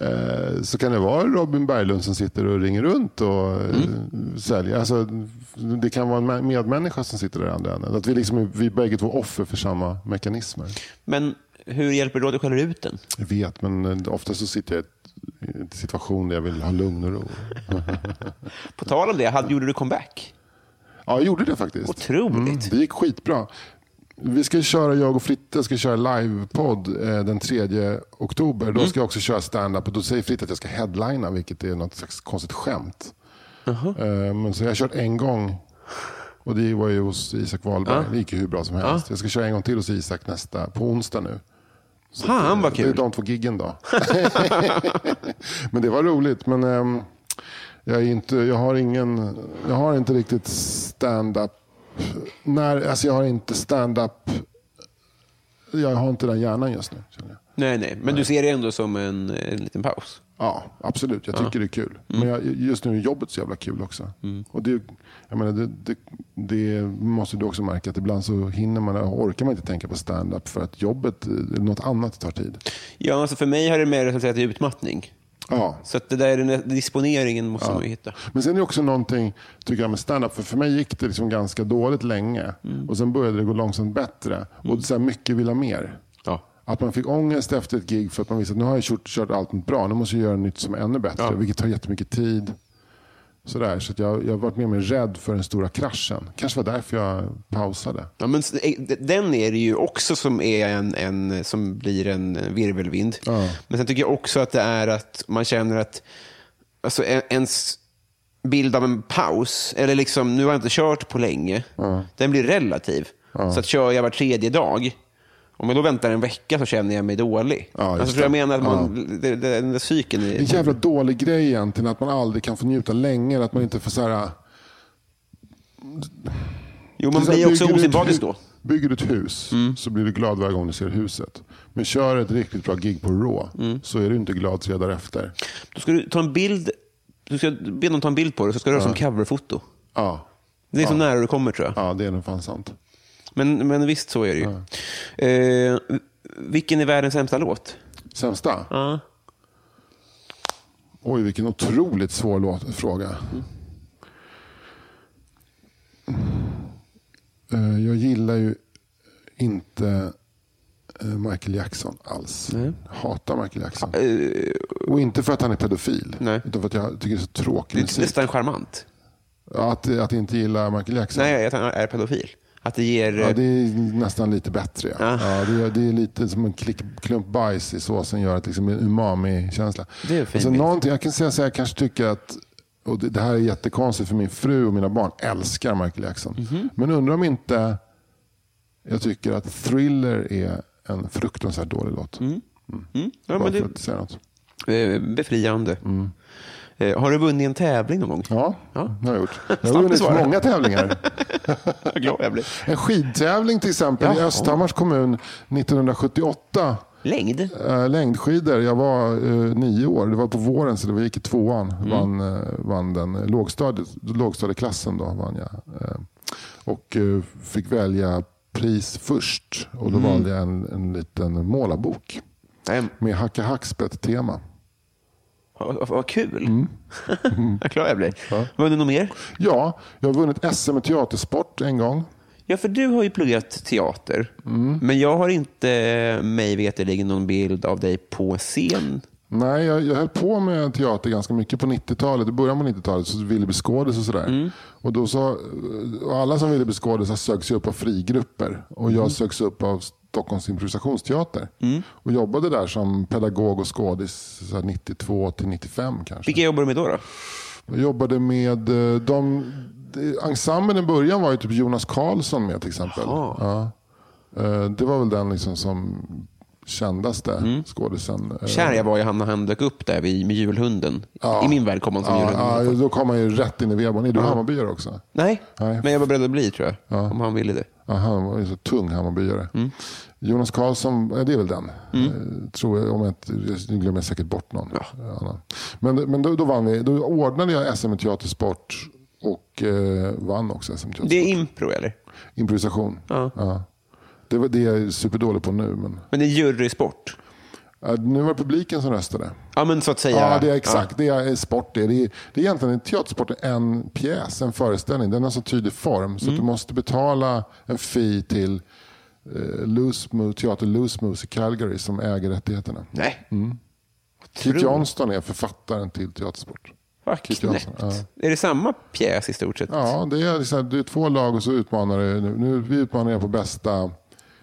Eh, så kan det vara Robin Berglund som sitter och ringer runt och eh, Mm. säljer. Alltså, det kan vara en med- medmänniska som sitter där i andra änden. Att vi, liksom, vi bägge två offer för samma mekanismer. Men hur hjälper då att du skäller ut den? Jag vet, men eh, ofta så sitter jag i en situation där jag vill ha lugn och ro. På tal om det, hade, gjorde du comeback? Ja, jag gjorde det faktiskt. Otroligt. det gick skitbra. Vi ska köra, jag och Fritte ska köra livepodd eh, den 3 oktober. Mm. Då ska jag också köra stand-up och då säger Fritte att jag ska headlina, vilket är något slags konstigt skämt. Eh, men så jag har kört en gång och det var ju hos Isak Wahlberg. Det gick ju hur bra som helst. Jag ska köra en gång till hos Isak nästa, på onsdag nu. Fan vad Det är kul. de två giggen då. men det var roligt. Men ehm, jag, är inte, jag, har ingen, jag har inte riktigt stand-up. När, alltså jag har inte stand-up. Jag har inte den hjärnan just nu. Nej, nej. Men du ser det ändå som en, en liten paus? Ja, absolut. Jag tycker det är kul. Mm. Men jag, just nu är jobbet så jävla kul också. Och det, jag menar, det, det, det måste du också märka att ibland så hinner man, orkar man inte tänka på stand-up för att jobbet, eh, något annat tar tid. Ja, alltså för mig har det mer resulterat i utmattning. Ja, Så att det där den disponeringen måste man ju hitta. Men sen är det också någonting, tycker jag, med stand-up. För, för mig gick det liksom ganska dåligt länge. Mm. Och sen började det gå långsamt bättre. Och så här, mycket vill ha mer. Ja. Att man fick ångest efter ett gig för att man visste att nu har jag kört, kört allt bra. Nu måste jag göra nytt som är ännu bättre. Ja. Vilket tar jättemycket tid. Sådär, så jag, jag har varit mer och mer rädd för den stora kraschen. Kanske var därför jag pausade. Ja, men eh, den är det ju också som, är en, en, som blir en virvelvind. Ja. Men sen tycker jag också att det är att man känner att alltså, en- ens bild av en paus, eller liksom, nu har jag inte kört på länge, den blir relativ. Så att kör jag var tredje dag, om jag då väntar en vecka så känner jag mig dålig. Ja, alltså, för jag menar att man, det, det, den där psyken En är... jävla dålig grej egentligen. Att man aldrig kan få njuta länge. Att man inte får så här, Jo, man blir också osympatisk då. Bygger du ett hus så blir du glad varje gång du ser huset. Men kör ett riktigt bra gig på Raw så är du inte glad tre dagar efter. Då ska du ta en bild, du ska be någon ta en bild på det, så ska du ha som coverfoto. Ja, Det är så nära du kommer tror jag. ja det är nog fan sant. Men, men visst, så är det ju. Eh, vilken är världens sämsta låt? Sämsta? Ja. Oj, vilken otroligt svår låt, fråga. Eh, Jag gillar ju inte eh, Michael Jackson alls. Hatar Michael Jackson. Och inte för att han är pedofil. Nej. Utan för att jag tycker det är så tråkig Det är musik. nästan charmant. Att, att inte gilla Michael Jackson. Nej, att han är pedofil. Att det ger... Ja, det är nästan lite bättre. Ja. Ja. Ja, det, är, det är lite som en klick, klump bajs i såsen gör att liksom en umami-känsla. Det är alltså, någonting, jag kan säga så här, jag kanske tycker att, och det, det här är jättekonstigt för min fru och mina barn älskar Michael Jackson. Mhm. Men undrar om inte jag tycker att Thriller är en fruktansvärt dålig låt. Mm, ja, Bara men för det, att säga något. eh, befriande. Eh, har du vunnit en tävling någon gång? Ja, Ja. det har jag gjort. Jag har vunnit många tävlingar. Jag. En skidtävling till exempel i Jaha. Östhammars kommun 1978. Längd? Uh, längdskidor. Jag var eh, nio år. Det var på våren så det var, gick i tvåan. Mm. Vann, eh, vann den lågstadiet, lågstadieklassen. Då, vann jag. Eh, och eh, fick välja pris först. Och då Mm. valde jag en, en liten målarbok. Nej, Med hacka hackspett tema. Vad, vad kul. Mm. vad glad jag blir. Var det något mer? Ja, jag har vunnit SM i teatersport en gång. Ja, för du har ju pluggat teater. Mm. Men jag har inte, mig veterligen, någon bild av dig på scen. Nej, jag, jag höll på med teater ganska mycket på 90-talet. I början på 90-talet så ville bli skådis och sådär. Och då så, och alla som ville bli skådisar sögs ju upp av frigrupper. Och jag sögs upp av Stockholms improvisationsteater. Och jobbade där som pedagog och skådis så här 92 till 95 kanske. Vilka jobbar du med då? då? Jag jobbade med eh, de... Ensemblen i början var ju typ Jonas Karlsson med till exempel. Ja. Eh, Det var väl den liksom som kändaste skådisen. Eh, Kär jag var ju han när han dök upp där med julhunden. I min värld kom han som Ja, julhunden. ja, då kom han ju rätt in i vevan. Är du Hammarbyare också? Nej, Nej. men jag var beredd att bli tror jag. Om han ville det. Ja, han var så tung Hammarbyare. Mm. Jonas Karlsson, ja, det är väl den. Eh, Tror jag, om jag nu glömmer jag säkert bort någon annan. Men, men då, då vann vi. Då ordnade jag SM i teatersport och eh, vann också SM teatersport. Det är impro eller? Improvisation. Ja. Det var det jag är superdålig på nu. Men, Men det är jurysport? Ja, nu var det publiken som röstade. Ja, men så att säga. Ja, det är exakt. Det är sport. Det är, det är, egentligen en teatersport, en pjäs, en föreställning. Den har så tydlig form så att du måste betala en fee till eh, Loose Teater Loose Moose i Calgary som äger rättigheterna. Nej. Keith Otroligt. Johnston är författaren till teatersport. Vad Keith knäppt. Johnson, Är det samma pjäs i stort sett? Ja, det är, liksom, det är två lag och så utmanar det. Nu, nu vi utmanar er på bästa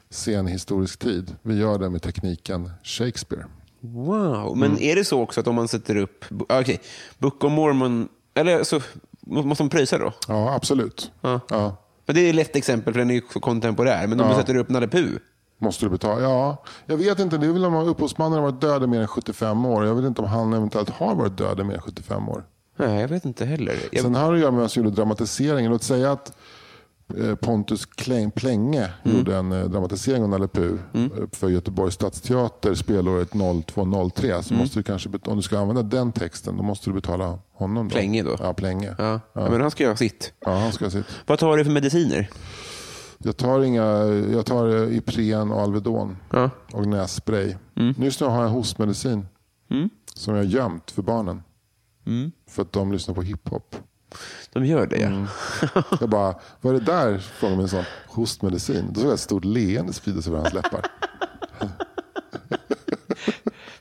scenhistorisk tid. Vi gör det med tekniken Shakespeare. Wow, men Mm. är det så också att om man sätter upp... ah, Okej, Book of Mormon... Eller så måste man pröjsa då? Ja, absolut. Ja. Ja. Men det är ett lätt exempel för den är kontemporär. Men om Ja. du sätter upp Nalle Puh? Måste du betala? Ja, jag vet inte. Det är väl om upphovsmannen har varit död i mer än 75 år. Jag vet inte om han eventuellt har varit död i mer än 75 år. Nej, jag vet inte heller. Jag, Sen har det att göra med vem som gjorde dramatiseringen. Låt säga att Pontus Kläng, Plänge Mm. gjorde en eh, dramatisering av Nalle Puh eh, för Göteborgs stadsteater spelåret 0203. Så Mm. måste du kanske, om du ska använda den texten, då måste du betala honom. Då. Plänge då? Ja, Plänge. ja. Ja. men han ska göra sitt. Ja, han ska ha sitt. Vad tar du för mediciner? Jag tar, inga, jag tar eh, Ipren och Alvedon Ja. och nässpray. Mm. Just nu har jag hostmedicin som jag har gömt för barnen. Mm. För att de lyssnar på hiphop. De gör det, ja. Mm. Jag bara, vad är det där? Frågade min son. Hostmedicin. Då såg jag ett stort leende sprida sig över hans läppar.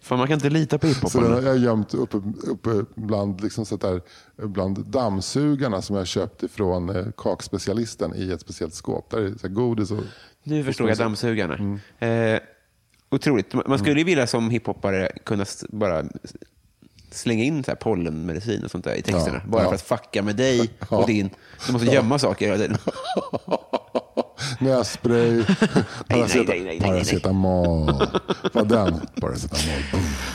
Fan, man kan inte lita på Så hiphopen. den har jag gömt uppe, uppe bland, liksom så där, bland dammsugarna som jag köpt ifrån eh, kakspecialisten i ett speciellt skåp. Där är det så godis och... Nu förstår jag dammsugarna. Mm. Eh, otroligt. Man- skulle ju vilja som hiphoppare kunna bara slänga in så här pollenmedicin och sånt där i texterna. Ja, bara ja. för att fucka med dig Ja. och din. Du måste gömma saker hela tiden. Nässpray, paracetamol. Vad den? Paracetamol.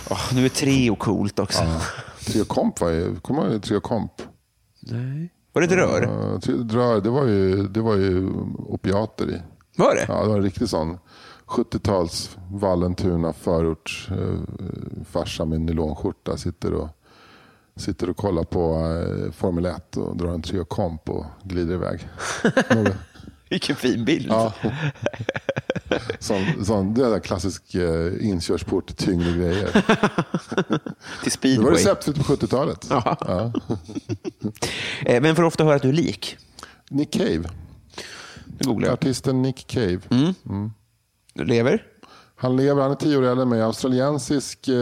Åh, nu är Treo coolt också. Triokomp var ju, kommer du ihåg Triokomp? Nej. Var det ett rör? Uh, Drör, det var ju, det var ju opiater i. Var det? Ja, det var en riktig sån 70-tals Vallentuna förorts eh, med nylonskjorta. Sitter och, sitter och kollar på eh, Formel 1 och drar en Triokomp och glider iväg. Vilken fin bild. ja. sån, sån, det är en klassisk eh, inkörsport till tyngre grejer. Till Det var speedway. receptfritt på 70-talet. Ja. Vem får ofta höra att du är lik? Nick Cave. Nu googlar jag. Artisten Nick Cave. Lever? Han lever, han är tio år äldre än mig. Australiensisk eh,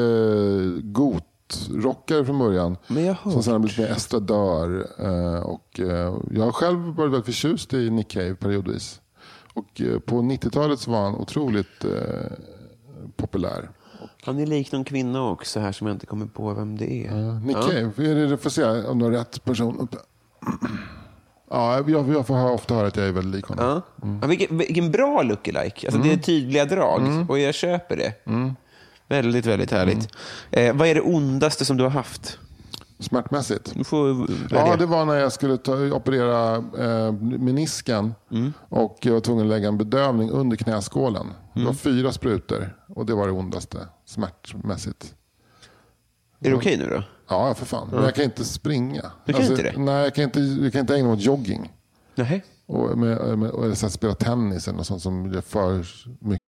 gotrockare från början. Men jag har som sen har blivit mer estradör. Eh, och, eh, jag har själv varit väldigt förtjust i Nick Cave periodvis. Och eh, på 90-talet så var han otroligt eh, populär. Han är lik någon kvinna också här som jag inte kommer på vem det är. Nick Cave, är det, det får se om du har rätt person uppe. Ja, jag, jag får ofta höra att jag är väldigt lik honom. Ja. Ja, vilken, vilken bra lookalike. Alltså, Det är tydliga drag och jag köper det. Väldigt, väldigt härligt. Eh, vad är det ondaste som du har haft? Smärtmässigt. Du får Ja, det var när jag skulle ta, operera eh, menisken och jag var tvungen att lägga en bedövning under knäskålen. Det var fyra sprutor och det var det ondaste smärtmässigt. Är det okej nu då? Ja, för fan. Men jag kan inte springa. Alltså, Du kan inte det? Nej, jag kan inte, jag kan inte ägna mig åt jogging. Nej. Och, med, med, och så spela tennis eller något sånt som gör för mycket.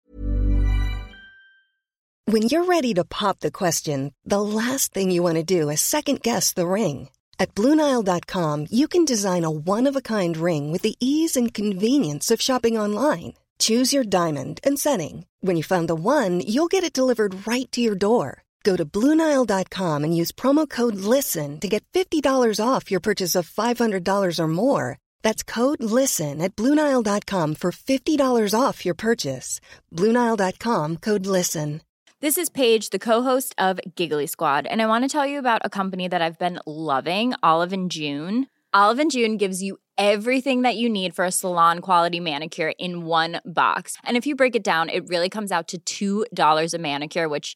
When you're ready to pop the question, the last thing you want to do is second guess the ring. At Bluenile.com, you can design a one of a kind ring with the ease and convenience of shopping online. Choose your diamond and setting. When you find the one, you'll get it delivered right to your door. Go to Bluenile.com and use promo code LISTEN to get $50 off your purchase of $500 or more. That's code LISTEN at Bluenile.com for $50 off your purchase. Bluenile.com code LISTEN. This is Paige, the co-host of Giggly Squad, and I want to tell you about a company that I've been loving, Olive and June. Olive and June gives you everything that you need for a salon quality manicure in one box. And if you break it down, it really comes out to $2 a manicure, which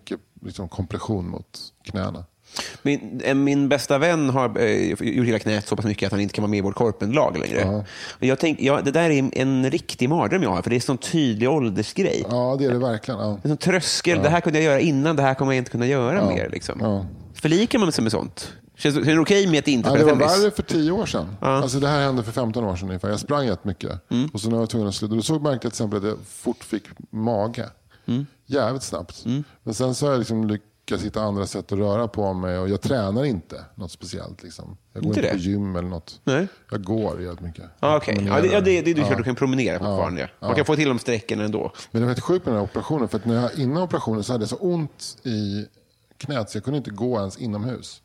Mycket liksom kompression mot knäna. Min, min bästa vän har eh, gjort illa knät så pass mycket att han inte kan vara med i vårt korpenlag längre. Men jag tänk, ja, det där är en riktig mardröm jag har, för det är en sån tydlig åldersgrej. Ja, det är det verkligen. Ja. En sån tröskel. Det här kunde jag göra innan, det här kommer jag inte kunna göra mer. Liksom. Ja. Förlikar man sig med sånt? Känns, känns det okej med att inte Ja, spela det var värre för tio år sedan. Alltså, det här hände för 15 år sedan ungefär. Jag sprang jättemycket. Mm. Och så när jag var tvungen att sluta, då såg jag till exempel att jag fort fick mage. Mm. Jävligt snabbt. Men sen så har jag liksom lyckats hitta andra sätt att röra på mig. Och jag tränar inte något speciellt. Liksom. Jag går Inte inte, på gym eller något. Nej. Jag går jävligt mycket. Ah, Jag ja, det, ja, det, det är du Ja. klart du kan promenera fortfarande. Man kan få till de sträcken ändå. Men det var helt sjukt med den här operationen. För att när jag, innan operationen så hade jag så ont i knät så jag kunde inte gå ens inomhus.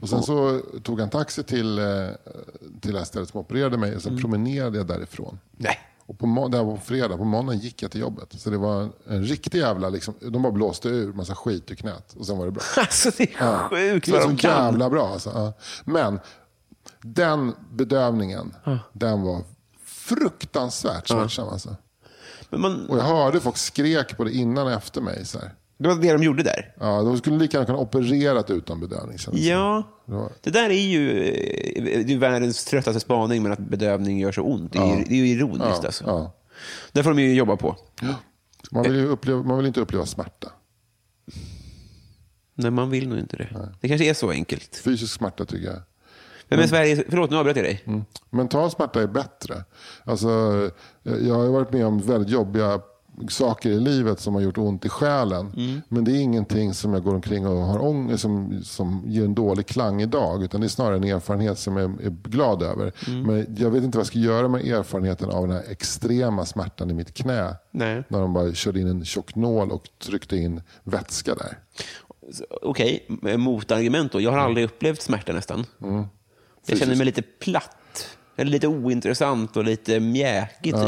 Och sen så tog jag en taxi till, eh, till det här stället som opererade mig och sen promenerade jag därifrån. Nej. Och på, det här var på fredag, på måndagen gick jag till jobbet. Så det var en, en riktig jävla, liksom, de bara blåste ur massa skit i knät och sen var det bra. Alltså, det är sjukt Det är vad så de kan. jävla bra. Alltså. Ja. Men den bedövningen, den var fruktansvärt smärtsam. Alltså. Man, Och jag hörde folk skrek på det innan och efter mig. Så här. Det var det de gjorde där. Ja, de skulle lika gärna kunna opererat utan bedövning. Ja. Det där är ju, eh, det är världens tröttaste spaning, men att bedövning gör så ont. Det är, ju, det är ju ironiskt. Ja, alltså. ja. Det får de ju jobba på. Man, vill ju uppleva, man vill inte uppleva smärta. Nej, man vill nog inte det. Det kanske är så enkelt. Fysisk smärta tycker jag. Men, men Sverige, förlåt, nu avbröt jag dig. Mental smärta är bättre. Alltså, jag jag har varit med om väldigt jobbiga saker i livet som har gjort ont i själen. Men det är ingenting som jag går omkring och har ångest som, som ger en dålig klang idag. Utan det är snarare en erfarenhet som jag är glad över. Men jag vet inte vad jag ska göra med erfarenheten av den här extrema smärtan i mitt knä. Nej. När de bara körde in en tjock nål och tryckte in vätska där. Okej, motargument då. Jag har aldrig upplevt smärta nästan. Jag känner mig lite platt. Eller lite ointressant och lite mjäkig. Typ.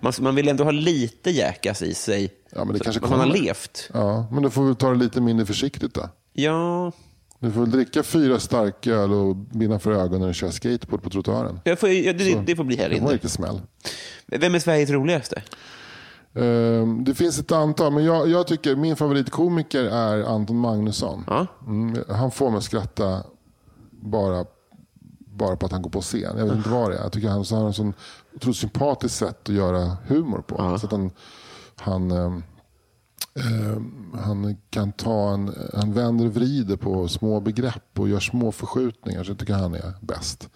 Man, man vill ändå ha lite jäkas i sig. Ja, men det kanske man har levt. Ja, men då får vi ta det lite mindre försiktigt då. Ja, Du får väl dricka fyra starköl och binda för ögonen när du kör skateboard på trottoaren. jag får, ja, det, det får bli här Det var inne. smäll. Vem är Sveriges roligaste? Ehm, det finns ett antal, men jag, jag tycker min favoritkomiker är Anton Magnusson. Ja. Mm, han får mig att skratta bara, bara på att han går på scen. Jag vet inte vad det är. Jag tycker han, så har en sån otroligt sympatiskt sätt att göra humor på. Så att han, han, ehm, han kan ta en, han vänder och vrider på små begrepp och gör små förskjutningar. Så jag tycker han är bäst.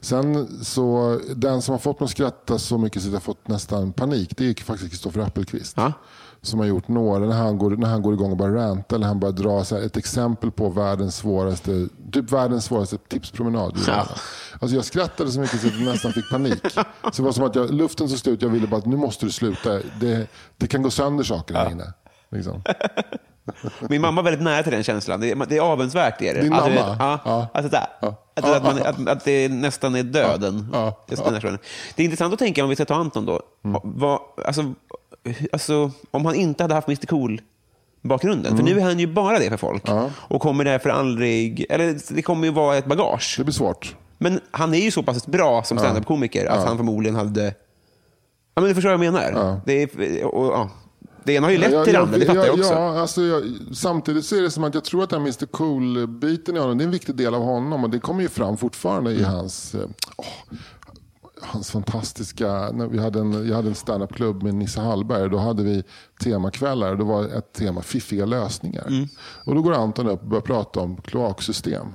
Sen så, den som har fått mig att skratta så mycket så att jag fått nästan panik, det är faktiskt Kristoffer Appelqvist. Ja. Som har gjort några, när han går, när han går igång och bara rantar, eller han bara drar så ett exempel på världens svåraste, typ världens svåraste tipspromenad. Ja. Alltså jag skrattade så mycket så att jag nästan fick panik. Så det var som att jag, luften tog slut, jag ville bara att nu måste du sluta. Det, det kan gå sönder saker här inne. Liksom. Min mamma är väldigt nära till den känslan. Det är, det är avundsvärt. Är det. Din det- mamma? Ja. Ja. Att, det, att, att, man, att, att det nästan är döden. Ja. Det är intressant att tänka, om vi ska ta Anton då. Mm. Vad, alltså, alltså, om han inte hade haft Mr Cool bakgrunden. För nu är han ju bara det för folk. Mm. Ja. Och kommer därför aldrig... Eller det kommer ju vara ett bagage. Det blir svårt. Men han är ju så pass bra som standup-komiker att han förmodligen hade Ja, men du förstår vad jag menar. Ja. Det, är, och, ja. det ena har ju lett Ja, till det ja, andra, det fattar jag också. Ja, alltså, jag, samtidigt så är det som att jag tror att den Mr Cool-biten i honom, det är en viktig del av honom och det kommer ju fram fortfarande Mm. i hans, eh, åh, hans fantastiska, när vi hade en, jag hade en standup-klubb med Nisse Hallberg, då hade vi temakvällar det var ett tema fiffiga lösningar. Mm. Och då går Anton upp och börjar prata om kloaksystem,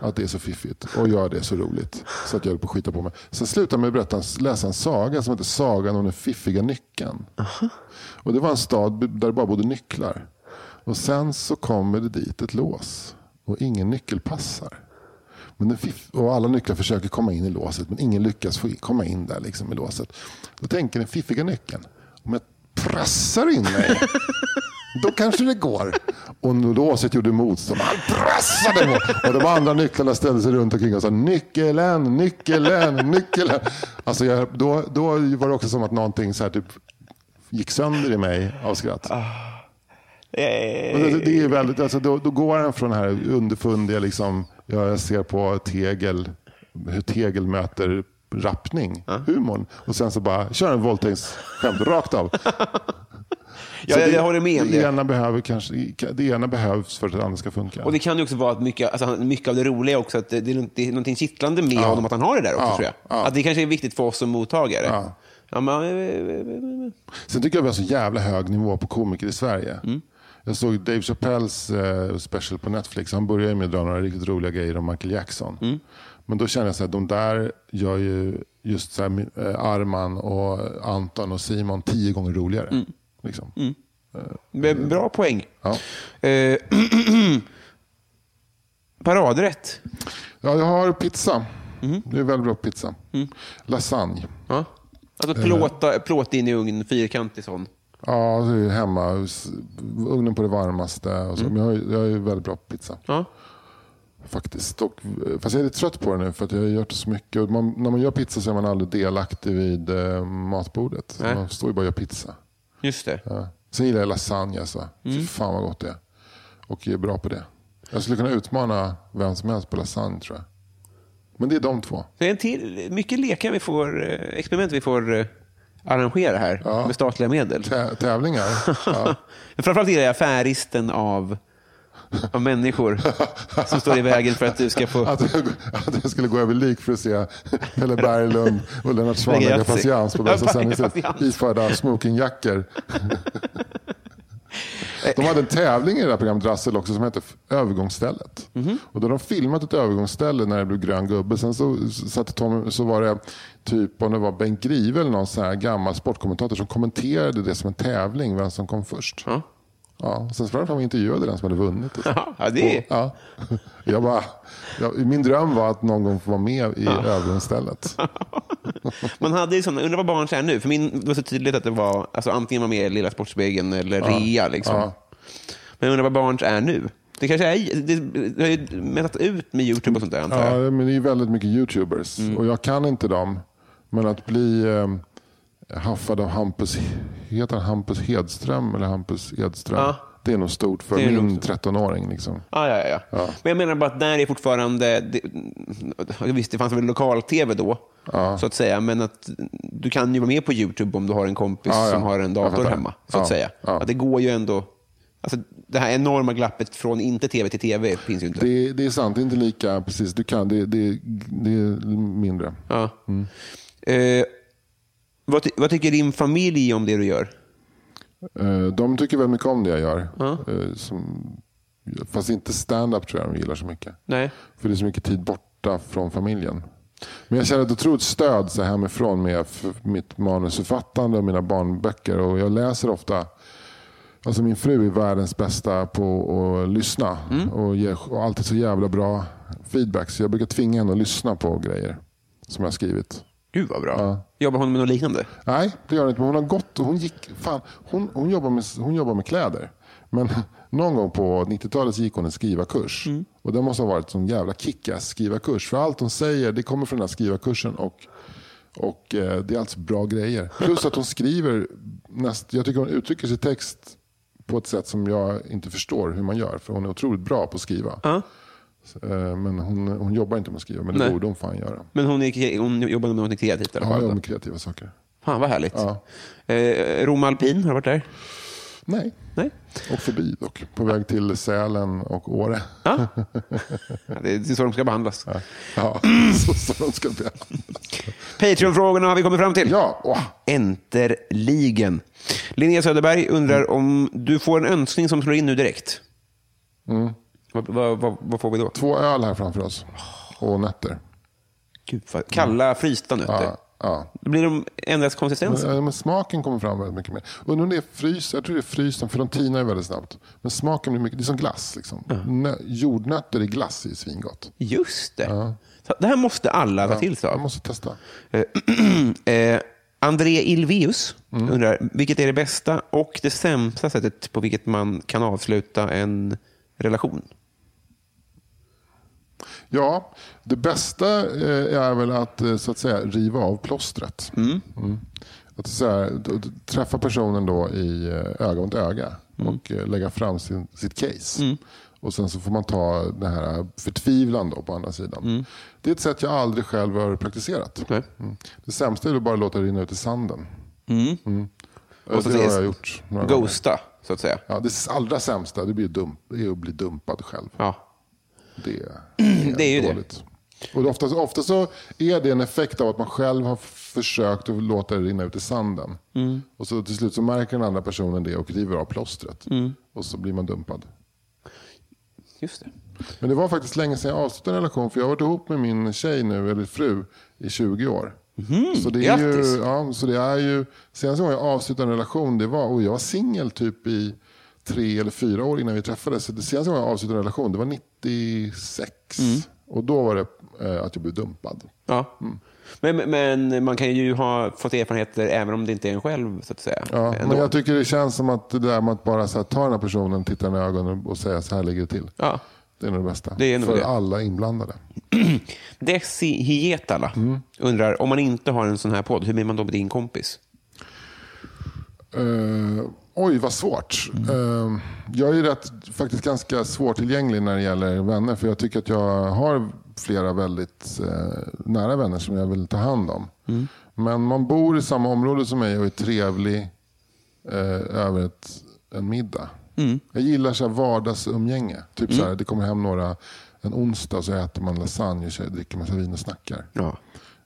att det är så fiffigt och gör det så roligt. Så att jag höll på att skita på mig. Sen slutar med att berätta, läsa en saga som heter Sagan om den fiffiga nyckeln. Och det var en stad där det bara bodde nycklar. Och sen så kommer det dit ett lås. Och ingen nyckel passar. Men den fiff- och alla nycklar försöker komma in i låset. Men ingen lyckas få komma in där liksom i låset. Då tänker den fiffiga nyckeln. Om jag pressar in mig. Då kanske det går. Och låset gjorde motstånd. Han pressade på. Och de andra nycklarna ställde sig runt omkring och sa nyckeln, nyckeln, nyckeln. Alltså jag, då, då var det också som att någonting så här typ gick sönder i mig av skratt. Ah. Eh, det, det är väldigt, alltså då, då går han från det här underfundiga, liksom, ja, jag ser på tegel, hur tegel möter rappning, humorn. Och sen så bara kör en våldtäktsskämt rakt av. Ja, jag, jag håller med om det. det. Ena behöver kanske, det ena behövs för att det andra ska funka. Och det kan ju också vara att mycket, alltså, mycket av det roliga också, att det, det är det är någonting kittlande med honom att han har det där också, Ja, tror jag. ja. Att det kanske är viktigt för oss som mottagare. Ja. Ja, men, Sen tycker jag vi har så jävla hög nivå på komiker i Sverige. Mm. Jag såg Dave Chappelles eh, special på Netflix. Han började med att dra några riktigt roliga grejer om Michael Jackson. Mm. Men då känner jag så här, de där gör ju just så här, eh, Arman och Anton och Simon tio gånger roligare. Mm. Liksom. b- bra poäng. Ja. Eh, paradrätt. ja, jag har pizza. Mm. Det är väldigt bra pizza. Lasagne. Ja. Alltså plåta, plåt in i ugn, fyrkantig sån. Ja, det är hemma. Ugnen på det varmaste. Och så. Men jag, jag är väldigt bra på pizza. Ja. Faktiskt. Och, fast jag är lite trött på det nu för att jag har gjort så mycket. Och man, när man gör pizza så är man aldrig delaktig vid eh, matbordet. Nej. Man står ju bara och gör pizza. Just det. Ja. Sen gillar jag lasagne. Alltså. Fy fan vad gott det är. Och jag är bra på det. Jag skulle kunna utmana vem som helst på lasagne tror jag. Men det är de två. Det är en till, mycket lekar vi får, eh, experiment vi får eh, arrangera här Ja. med statliga medel. Tä- tävlingar. Ja. Framförallt gillar jag affäristen av, av människor som står i vägen för att du ska få... Att, jag, att jag skulle gå över lik för att se Pelle Berglund och Lennart Swahn Lägga patiens på bästa sändningstid. patiens. Iförda smokingjackor. De hade en tävling i det här programmet Rassel också som hette Övergångsstället. Mhm. Och då hade de filmat ett övergångsställe när det blev grön gubbe. Sen så, satte Tom, så var det typ om det var Bengt Grive eller någon sån här gammal sportkommentator som kommenterade det som en tävling, vem som kom först. Ja. Ja, sen sprang fram och intervjuade den som hade vunnit. Så. Ja, det är... Ja. Jag bara, jag, min dröm var att någon gång få vara med i övergångsstället. Man hade ju sådana, undrar vad barn är nu. För min det var så tydligt att det var alltså, antingen var med i Lilla Sportspegeln eller Rea. Liksom. Ja. Men jag undrar vad barn är nu. Det kanske är, det, det har ju mätat ut med YouTube och sånt där antar jag. Ja, men det är väldigt mycket YouTubers. Och jag kan inte dem. Men att bli eh, haffad av Hampus, heter han Hampus Hedström eller Hampus Edström. Ja. Det är nog stort för nog min stort. 13-åring. Liksom. Ja, ja, ja. Men jag menar bara att där är fortfarande... Det, visst, det fanns väl lokal-tv då, så att säga. Men att du kan ju vara med på YouTube om du har en kompis Ja, ja. som har en dator hemma. Så att Ja, säga. ja. Att det går ju ändå... Alltså, det här enorma glappet från inte tv till tv finns ju inte. Det, det är sant, det är inte lika precis. Du kan, det, det, det är mindre. Ja. Eh, vad, ty- vad tycker din familj om det du gör? Eh, De tycker väldigt mycket om det jag gör. Eh, Som, fast inte stand-up tror jag de gillar så mycket. Nej. För det är så mycket tid borta från familjen. Men jag känner ett otroligt stöd så hemifrån med mitt manusförfattande och mina barnböcker. Och jag läser ofta Alltså min fru är världens bästa på att lyssna och ger och alltid så jävla bra feedback. Så jag brukar tvinga henne att lyssna på grejer som jag har skrivit. Gud vad bra. Ja. Jobbar hon med något liknande? Nej, det gör hon inte. Men hon har gått och hon gick... Fan, hon, hon, jobbar med, hon jobbar med kläder. Men någon gång på 90-talet så gick hon en skrivarkurs. Och det måste ha varit en jävla kickass skrivarkurs. För allt hon säger det kommer från den här skrivarkursen. Och, och eh, det är alltså bra grejer. Plus att hon skriver... Näst, jag tycker hon uttrycker sig text på ett sätt som jag inte förstår hur man gör. För hon är otroligt bra på att skriva. Ja. Eh, Men hon, hon jobbar inte med att skriva. Men det Nej. borde hon fan göra. Men hon, är, hon jobbar med något kreativt alla Ja, jobbar då? med kreativa saker. Fan vad härligt. Ja. Eh, Rom Alpin, har du varit där? Nej, Nej? och förbi dock. På väg till Sälen och Åre. Ja. Ja, det är så de ska behandlas. Ja, så, så de ska bli. Patreon-frågorna har vi kommit fram till. Ja, åh. Enterligen. Linnea Söderberg undrar om du får en önskning som slår in nu direkt. Vad, vad, vad, vad får vi då? Två öl här framför oss. Och nötter. Gud, vad, kalla frysta nötter. Ja, ja. Blir de ändras konsistens? Men, men smaken kommer fram väldigt mycket mer. Undrar om det är frys, jag tror det är frysen, för de tinar ju väldigt snabbt. Men smaken blir mycket, det är som glass. Liksom. Nö, jordnötter i glass är svingott. Just det. Så Det här måste alla ta till sig av. måste testa. Eh, André Ilveus Mm. undrar, vilket är det bästa och det sämsta sättet på vilket man kan avsluta en relation? Ja, det bästa eh, är väl att eh, så att säga riva av plåstret. Mm. Att så här, träffa personen då i eh, öga mot öga och eh, lägga fram sin, sitt case. Och sen så får man ta den här förtvivlan då på andra sidan. Det är ett sätt jag aldrig själv har praktiserat. Mm. Det sämsta är att bara låta det rinna ut i sanden. Mm. Och så det har jag gjort några gånger. Ghosta, så att säga. Ja, det allra sämsta det blir dump, är att bli dumpad själv. Ja. Det är, Det är ju det. dåligt. Och ofta, ofta så är det en effekt av att man själv har försökt att låta det rinna ut i sanden. Mm. Och så till slut så märker den andra personen det och river av plåstret. Mm. Och så blir man dumpad. Just det. Men det var faktiskt länge sedan jag avslutade en relation. För jag har varit ihop med min tjej nu, eller fru, i 20 år. Så det är. Grattis. ju, ja, så det är ju, senaste gången jag avslutade en relation, det var, och jag var singel typ i tre eller fyra år innan vi träffades. Så det senaste gången jag avslutade en relation, det var 96. Mm. Och då var det eh, att jag blev dumpad. Ja. Men, men man kan ju ha fått erfarenheter även om det inte är en själv, så att säga. Ja, Ändå. men jag tycker det känns som att det där med att bara så här, ta den här personen, titta den i ögonen och säga så här ligger det till. Ja. Det är nog det bästa. Det är nog För det. alla inblandade. Desi Hietala Mm. undrar, om man inte har en sån här podd, hur blir man då med din kompis? Eh, oj, vad svårt. Eh, jag är rätt, faktiskt ganska svårtillgänglig när det gäller vänner. För jag tycker att jag har flera väldigt eh, nära vänner som jag vill ta hand om. Men man bor i samma område som mig och är trevlig över ett, en middag. Jag gillar så här vardagsumgänge. Typ så här, det kommer hem några en onsdag så äter man lasagne och dricker massa vin och snackar. Ja,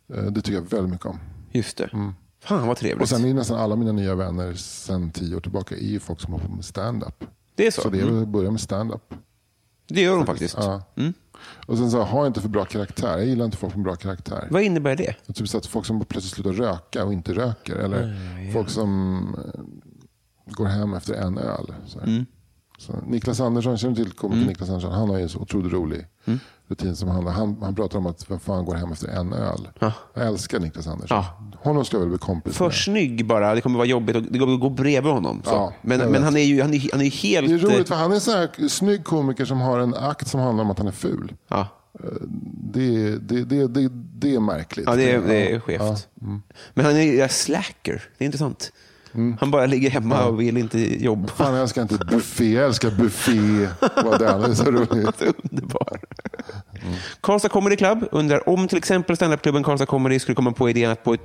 det tycker jag väldigt mycket om. just det. Fan vad trevligt. Mm. Och sen är nästan alla mina nya vänner sen tio år tillbaka är ju folk som har på med stand-up. det är så. Så det är att börja med stand-up. Det gör de faktiskt. Ja. Och sen så ha inte för bra karaktär. Jag gillar inte folk med bra karaktär. Vad innebär det? Och Typ så att folk som plötsligt slutar röka och inte röker. Eller folk som eh, går hem efter en öl. Så här. Så Niklas Andersson, känner du till komikern Niklas Andersson? Han har ju en så otroligt rolig rutin som handlar, han, han pratar om att vem fan går hem efter en öl. Jag älskar Niklas Andersson. Ja. Honom ska jag väl bli kompis För med. snygg bara. Det kommer vara jobbigt. och Det kommer gå bredvid honom. Så. Ja, men jag men vet. han är ju han är, han är ju helt... Det är roligt för han är en sån här snygg komiker som har en akt som handlar om att han är ful. Ja, Det, det, det, det, det är märkligt. ja det, är, det är skevt. Mm. Men han är ju slacker. Det är intressant. Han bara ligger hemma och vill inte jobba. Fan, jag älskar inte buffé. Jag älskar buffé. Vad den är så roligt. Underbar. Karlstad Comedy Club undrar om till exempel standupklubben Karlstad Comedy skulle komma på idén att på ett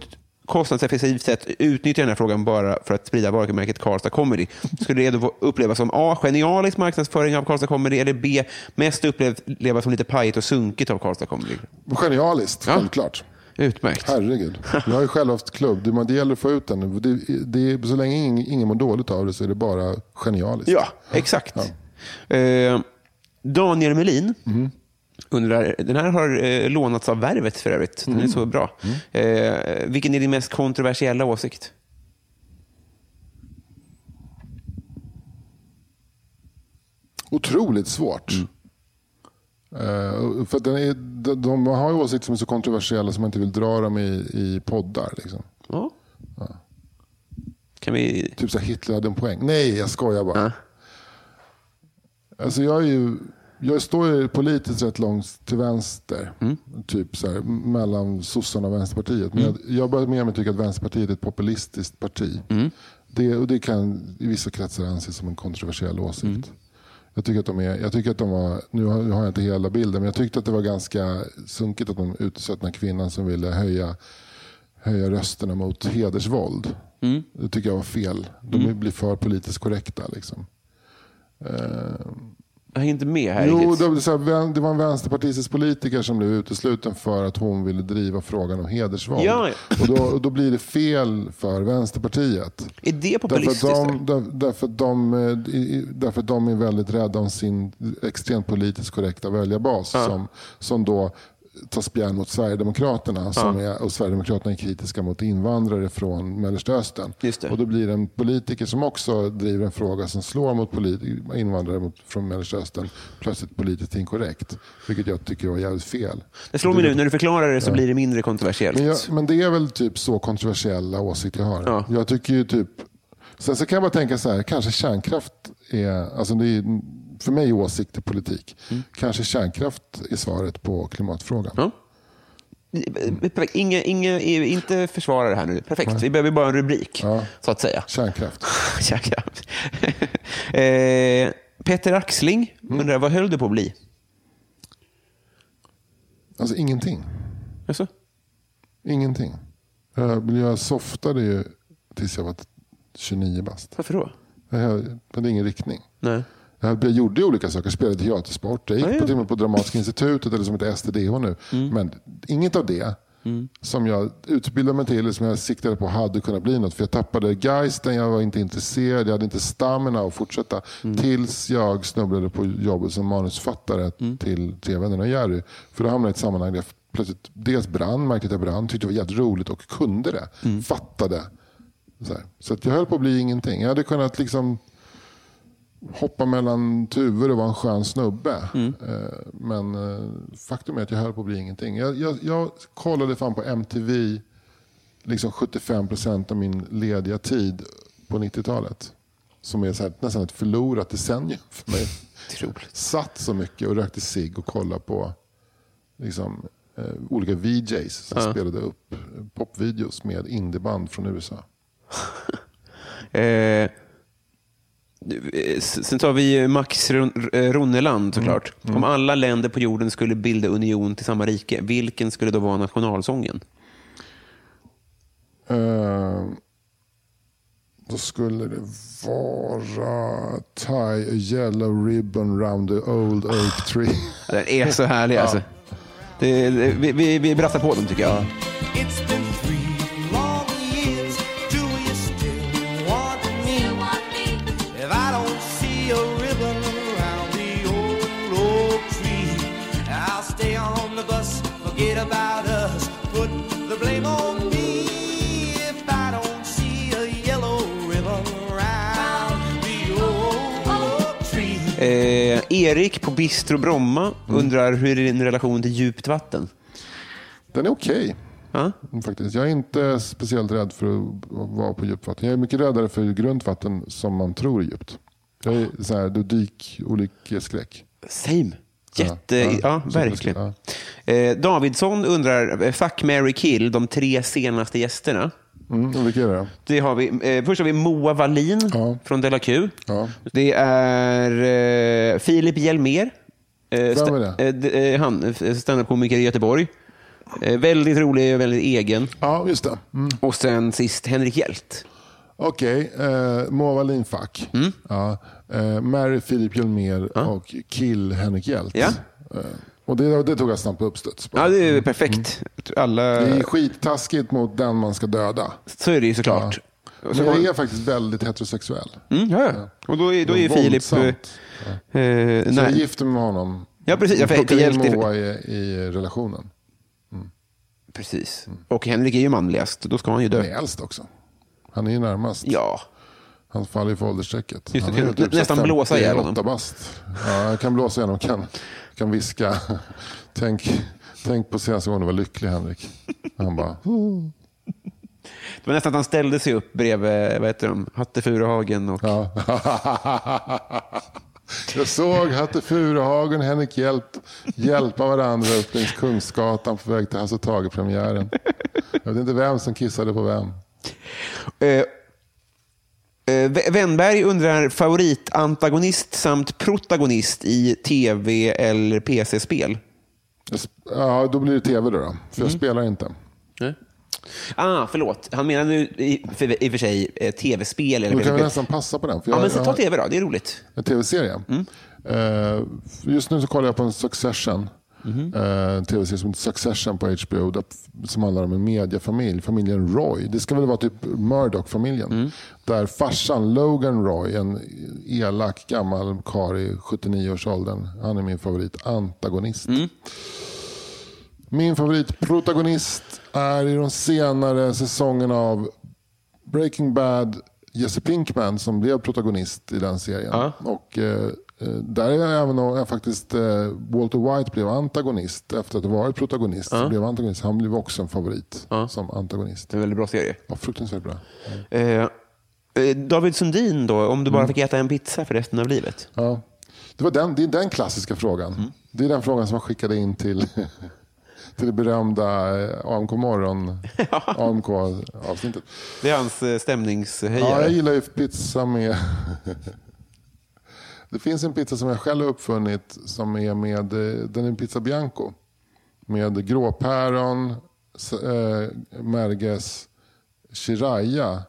kostnadseffektivt sätt utnyttja den här frågan bara för att sprida varumärket Karlstad Comedy. Skulle det då upplevas som A. Genialisk marknadsföring av Karlstad Comedy eller B. Mest upplevas som lite pajigt och sunkigt av Karlstad Comedy? Genialiskt, Ja. självklart. Utmärkt. Herregud. Jag har ju själv haft klubb. Det, det gäller att få ut den. Det, det, så länge ingen, ingen mår dåligt av det så är det bara genialiskt. Ja, exakt. Eh, Daniel Melin undrar, den här har eh, lånats av Värvet för övrigt. Den är så bra. Eh, vilken är din mest kontroversiella åsikt? Otroligt svårt. Eh, för att den är, de, de har ju åsikter som är så kontroversiella som man inte vill dra dem i, i poddar. Liksom. Ja. Kan vi... Typ så här, Hitler hade en poäng. Nej, jag skojar bara. Ja. Alltså jag, är ju, jag står ju politiskt rätt långt till vänster. Typ så här, mellan sossarna och Vänsterpartiet. Men jag, jag börjar mer och mer tycka att Vänsterpartiet är ett populistiskt parti. Det, och det kan i vissa kretsar anses som en kontroversiell åsikt. Jag tycker att de är, jag tycker att de var, nu har, nu har jag inte hela bilden, men jag tyckte att det var ganska sunkigt att de utsatte den kvinnan som ville höja höja rösterna mot hedersvåld. Mm. Det tycker jag var fel. De blir för politiskt korrekta. Liksom. Jag är inte med här Jo, riktigt. det, var så här, det var en vänsterpartistisk politiker som blev utesluten för att hon ville driva frågan om hedersvåld. Ja, Och, då, och då blir det fel för Vänsterpartiet. Är det Därför att, populistiskt? de, där, därför, att de, därför att de är väldigt rädda om sin extremt politiskt korrekta väljarbas. Som, som då tar spjärn mot Sverigedemokraterna. Som är, och Sverigedemokraterna är kritiska mot invandrare från Mellanöstern. Och då blir det en politiker som också driver en fråga som slår mot invandrare mot, från Mellanöstern plötsligt politiskt inkorrekt. Vilket jag tycker var jävligt fel. Det slår mig nu, när du förklarar det så blir det mindre kontroversiellt. Men, jag, men det är väl typ så kontroversiella åsikter jag har. Ja. Jag tycker ju typ... Sen så kan jag bara tänka så här, kanske kärnkraft är... Alltså det är för mig åsikt är politik. Mm. Kanske kärnkraft är svaret på klimatfrågan. Ja. Perfekt. Inge, Inge, inte försvara det här nu. Perfekt. Vi behöver bara en rubrik, Ja. så att säga. Kärnkraft. Kärnkraft. eh, Peter Axling Mm. undrar, vad höll du på att bli? Alltså ingenting. Alltså? Ingenting. Jag, jag softade ju tills jag var 29 bast. Varför då? Jag hade ingen riktning. Nej. Jag gjorde olika saker. Spelade teatersport. Jag gick på, till och med på Dramatiska institutet, eller som heter STDH nu. Men inget av det som jag utbildade mig till, eller som jag siktade på, hade kunnat bli något. För jag tappade geisten, jag var inte intresserad, jag hade inte stamina att fortsätta. Tills jag snubblade på jobbet som manusförfattare till Tre vännerna och Jerry. För då hamnade jag i ett sammanhang där jag plötsligt dels brann, märkte att jag brann, tyckte det var jävligt roligt och kunde det. Fattade. Så, så att jag höll på att bli ingenting. Jag hade kunnat liksom hoppa mellan tuvor och vara en skön snubbe. Eh, Men eh, faktum är att jag höll på att bli ingenting. Jag, jag, jag kollade fan på MTV liksom 75% av min lediga tid på 90-talet. Som är här, nästan ett förlorat decennium för mig. Satt så mycket och rökte cigg och kollade på liksom, eh, olika VJs som spelade upp popvideos med indieband från USA. Eh, sen tar vi Max Ron- eh, Ronneland såklart. Mm. Om alla länder på jorden skulle bilda union till samma rike, vilken skulle då vara nationalsången? Eh, då skulle det vara Tie a yellow ribbon round the old oak tree. Den är så härlig alltså. Det, det, vi, vi, vi brattar på dem tycker jag. Erik på Bistro Bromma Mm. undrar hur är din relation till djupt vatten? Den är okej. Ja? Faktiskt. Jag är inte speciellt rädd för att vara på djupt vatten. Jag är mycket räddare för grunt vatten som man tror är djupt. Jag är så här, du dykolyckeskräck. Same. Jätte, ja, ja, verkligen. ja. Eh, Davidsson undrar, eh, fuck, Mary kill, de tre senaste gästerna. Mm, vilka är det? Det har vi, eh, först har vi Moa Wallin Ja. från Della Q. Ja. Det är eh, Filip Hjelmér. Eh, sta- är det? eh, d- eh, han, eh, standup-komiker i Göteborg. Eh, väldigt rolig och väldigt egen. Ja, just det. Mm. Och sen sist Henrik Hjält. Okej, eh, Moa Wallin fuck. Mm. Ja, Mary Filip Hjelmér och Kill Henrik Hjält. Ja. Och det, det tog jag snabbt på uppstuds. Ja, det är perfekt. Alla, Det är skittaskigt mot den man ska döda. Så är det ju såklart. Så Men jag är faktiskt väldigt heterosexuell. Mm, ja, ja. Och då är, då är Filip... Eh, Våldsamt. eh, Så jag nej. gifter mig med honom. Ja, precis. Ja, för- Plockar för in Moa i, i relationen. Precis. Och Henrik är ju manligast. Då ska han ju Han dö. är äldst också. Han är ju närmast. Ja. Han faller ju för åldersstrecket. Just det, Han är ju nästan blåsa ihjäl honom. 58 bast. Ja, jag kan blåsa igenom. Kan, kan viska. Tänk, tänk på senaste gången du var lycklig Henrik. Han bara... Det var nästan att han ställde sig upp bredvid vad heter de? Hatte Furuhagen och... Ja. Jag såg Hatte Furuhagen och Henrik Hjälp hjälpa varandra upp längs Kungsgatan på väg till Hasse Tage-premiären. Jag vet inte vem som kissade på vem. Eh, Wennberg undrar favoritantagonist samt protagonist i tv eller PC-spel. Ja, då blir det tv då. då för Mm. jag spelar inte. Nej. Ah, förlåt. Han menar nu i, för, i och för sig eh, tv-spel. Eller Då kan vi nästan passa på den. Ja, jag, men så ta tv då. Det är roligt. en tv-serie. Mm. Eh, just nu så kollar jag på en Succession. Mhm. Eh, En tv-serie som heter Succession på HBO. Där, som handlar om en mediefamilj. Familjen Roy. Det ska väl vara typ Murdoch-familjen. Mm. Där farsan Logan Roy, en elak gammal karl i 79-årsåldern. Han är min favorit antagonist. Mm. Min favoritprotagonist är i de senare säsongerna av Breaking Bad Jesse Pinkman som blev protagonist i den serien. Ja. Och, eh, eh, där är även eh, faktiskt eh, Walter White blev antagonist efter att ha varit protagonist. Så blev antagonist. Han blev också en favorit som antagonist. Det är en väldigt bra serie. Ja, fruktansvärt bra. Eh, eh, David Sundin då, om du bara fick äta en pizza för resten av livet? Ja. Det, var den, det är den klassiska frågan. Det är den frågan som man skickade in till, till det berömda eh, AMK morgon AMK-avsnittet. Det är hans eh, stämningshöjare. Ja, jag gillar ju pizza med... Det finns en pizza som jag själv har uppfunnit som är med, eh, den är en pizza bianco. Med gråpäron, s- eh, merges, shiraya.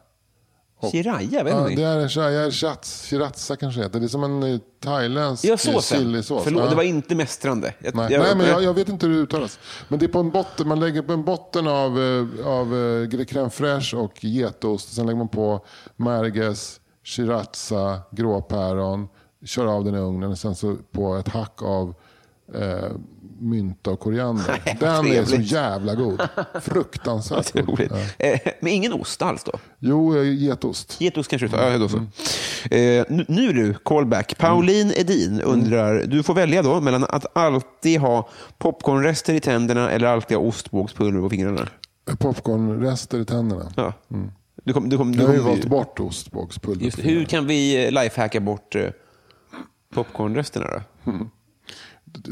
Shiraya, vet Ja, det är shiraya, shirats, shiratsa kanske heter. Det är som en eh, thailändsk Ja, chilisås. Förlåt, Ja. det var inte mästrande. Jag, Nej, jag- nej men jag, jag vet inte hur det uttalas. Men det är på en botten, man lägger på en botten av, av crème fraîche och getost. Sen lägger man på merges, shiratsa, gråpäron. Kör av den i ugnen och sen så på ett hack av eh, mynta och koriander. Nej, den är så jävla god. Fruktansvärt god. roligt. Ja. Eh, men ingen ost alls då? Jo, eh, getost. Getost kanske du tar? Ja, då så. Eh, nu, nu du, callback. Pauline Edin undrar, du får välja då mellan att alltid ha popcornrester i tänderna eller alltid ha ostbågspulver på fingrarna. Popcornrester i tänderna. Ja. Du kom, du kom, du Jag har ju valt bort ostbågspulver. just, hur kan vi eh, lifehacka bort popcornresterna då?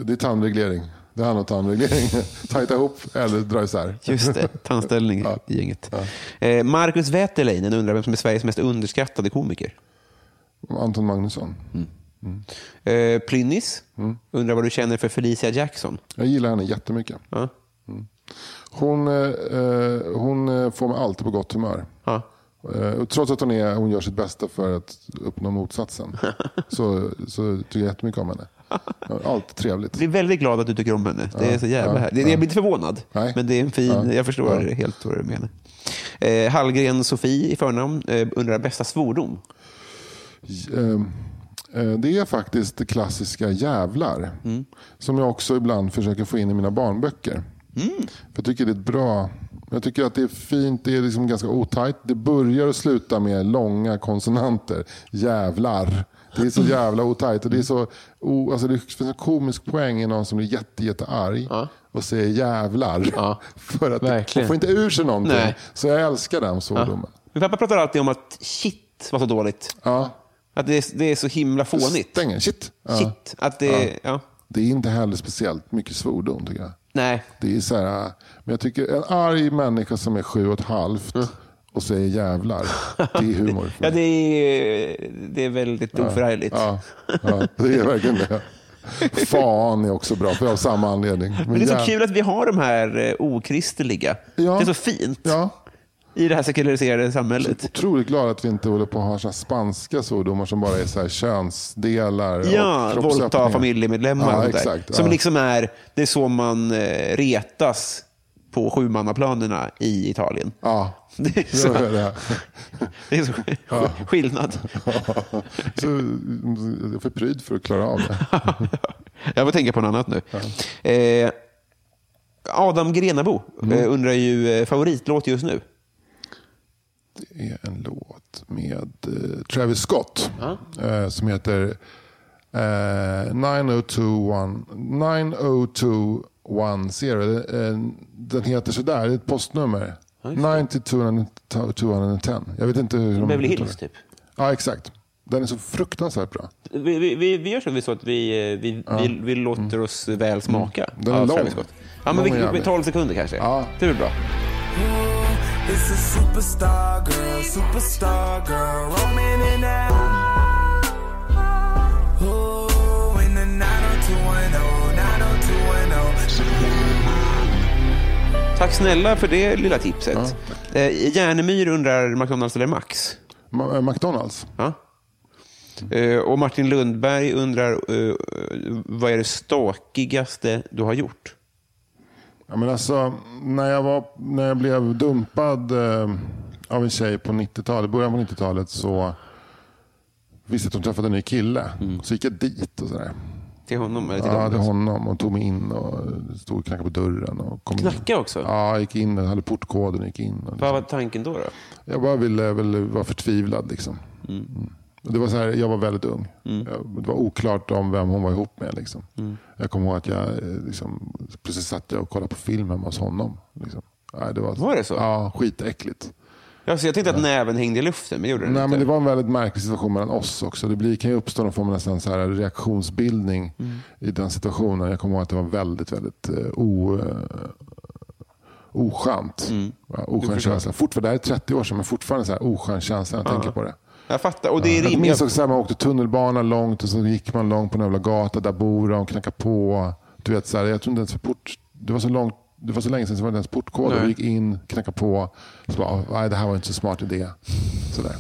Det är tandreglering. Det handlar om tandreglering. Tajta ihop eller dra isär. Just det, tandställning Ja. i gänget. Eh, Marcus Wäterleinen undrar vem som är Sveriges mest underskattade komiker. Anton Magnusson. Eh, Plynnis Mm. undrar vad du känner för Felicia Jackson. Jag gillar henne jättemycket. Ja. Hon, eh, eh, hon får mig alltid på gott humör. Ja. Eh, trots att hon, är, hon gör sitt bästa för att uppnå motsatsen. så, så tycker jag jättemycket om henne. Allt trevligt. Jag blir väldigt glad att du tycker om henne. Det är så jävla ja, här. Jag blir inte förvånad, Nej. men det är en fin... Ja, Jag förstår ja. helt vad du menar. Eh, Hallgren Sofie i förnamn eh, undrar bästa svordom. Eh, eh, det är faktiskt det klassiska jävlar. Som jag också ibland försöker få in i mina barnböcker. För jag tycker det är ett bra... Jag tycker att det är fint, det är liksom ganska otajt. Det börjar och slutar med långa konsonanter. Jävlar. Det är så jävla otajt. Och det, är så, o, alltså det finns en komisk poäng i någon som blir jätte, jätte arg och säger jävlar. Ja. För att Verkligen. man får inte ur sig någonting. Nej. Så jag älskar den svordomen. Min pappa pratar alltid om att shit var så dåligt. Ja. Att det är, det är så himla fånigt. Stänger. Shit. Ja. Shit. Att det, ja. Det är inte heller speciellt mycket svordom tycker jag. Nej. Det är så här, men jag tycker en arg människa som är sju och ett halvt och säger jävlar, det är humor. Ja, det är, det är väldigt oförargligt. ja, ja, det är verkligen det. Fan är också bra, för av samma anledning. Men det är så jä- kul att vi har de här eh, okristliga. Ja. Det är så fint Ja, i det här sekulariserade samhället. otroligt glad att vi inte håller på att ha såna spanska svordomar som bara är så här könsdelar. och Ja, kroppsöppningar. våldta familjemedlemmar Ja, och exakt. Som ja. liksom är, det är så man eh, retas på sjumannaplanerna i Italien. Ja, Det är det så, är det. det är så skillnad. Så, jag är för pryd för att klara av det. Jag får tänka på något annat nu. Eh, Adam Grenabo Mm. eh, undrar ju eh, favoritlåt just nu. Är en låt med eh, Travis Scott eh, som heter eh, 9021 90210. Eh, Den heter sådär, det är ett postnummer. 90210. Jag vet inte hur de Beverly Hills typ. Ja, exakt. Den är så fruktansvärt bra. Vi, vi, vi, vi gör så, att vi, vi, vi, vi låter oss väl smaka. Mm. Den är lång. Ja, men vi, vi, jävlig. 12 sekunder kanske. Ja. Det är väl bra. It's a superstar girl, superstar girl, roaming in that. Ooh, in the 90210, 90210. Tack snälla för det lilla tipset. eh, Järnemyr undrar McDonalds eller Max? Ma- eh, McDonalds. Ja. Eh, och Martin Lundberg undrar, eh, vad är det stakigaste du har gjort? Ja, men alltså, när, jag var, när jag blev dumpad eh, av en tjej på 90-talet, början på 90-talet så visste jag att hon träffade en ny kille. Så gick jag dit och sådär. Till honom? Eller till Ja, till honom och tog mig in och stod och knackade på dörren. Och kom. Knacka också? Ja, gick in och hade portkoden och gick in. Och Vad liksom. var tanken då? då? Jag bara ville väl vara förtvivlad. Liksom. Mm. Det var så här, jag var väldigt ung. Jag, det var oklart om vem hon var ihop med. Liksom. Jag kommer ihåg att jag eh, liksom, plötsligt satt jag och kollade på film hemma hos honom. Liksom. Nej, det var, Var det så? Ja, skitäckligt. Ja, så jag tänkte att näven hängde i luften, men gjorde den Nej, inte. men det var en väldigt märklig situation mellan oss också. Det blir, kan ju uppstå någon form av nästan så här reaktionsbildning i den situationen. Jag kommer ihåg att det var väldigt, väldigt uh, o, uh, oskönt. Ja, oskön känsla. Fortfarande, det här är 30 år sedan, men fortfarande så här oskön känsla när jag tänker på det. Jag fattar. Och det är Jag minns rimligt. också att man åkte tunnelbana långt och så gick man långt på en jävla gata. Där bor de och knackade på. Du vet, så här, jag tror inte ens för port, det var så långt det var så länge sedan så var det ens portkod. Vi gick in, knackade på. Så bara, nej det här var inte så smart idé. Sådär.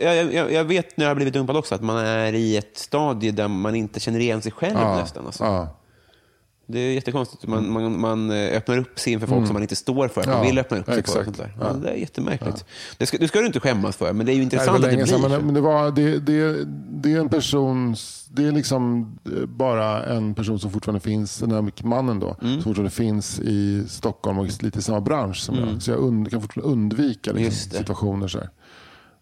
Jag, jag, jag vet när jag har blivit dumpad också att man är i ett stadie där man inte känner igen sig själv nästan. Alltså. Ja. Det är jättekonstigt. Man, man, man eh, öppnar upp sig inför folk som man inte står för. Man Mm. Ja, vill öppna upp sig för. exakt. Och sånt. Ja. Ja, det är jättemärkligt. Det, ska, det ska du inte skämmas för, men det är ju Nej, intressant det var att det blir sedan, men, det, var, det, det, det är en person, det är liksom eh, bara en person som fortfarande finns, den här mannen då, Mm. som fortfarande finns i Stockholm och lite i samma bransch som jag. Så jag und, kan fortfarande undvika Mm. Liksom, det. situationer. Så här.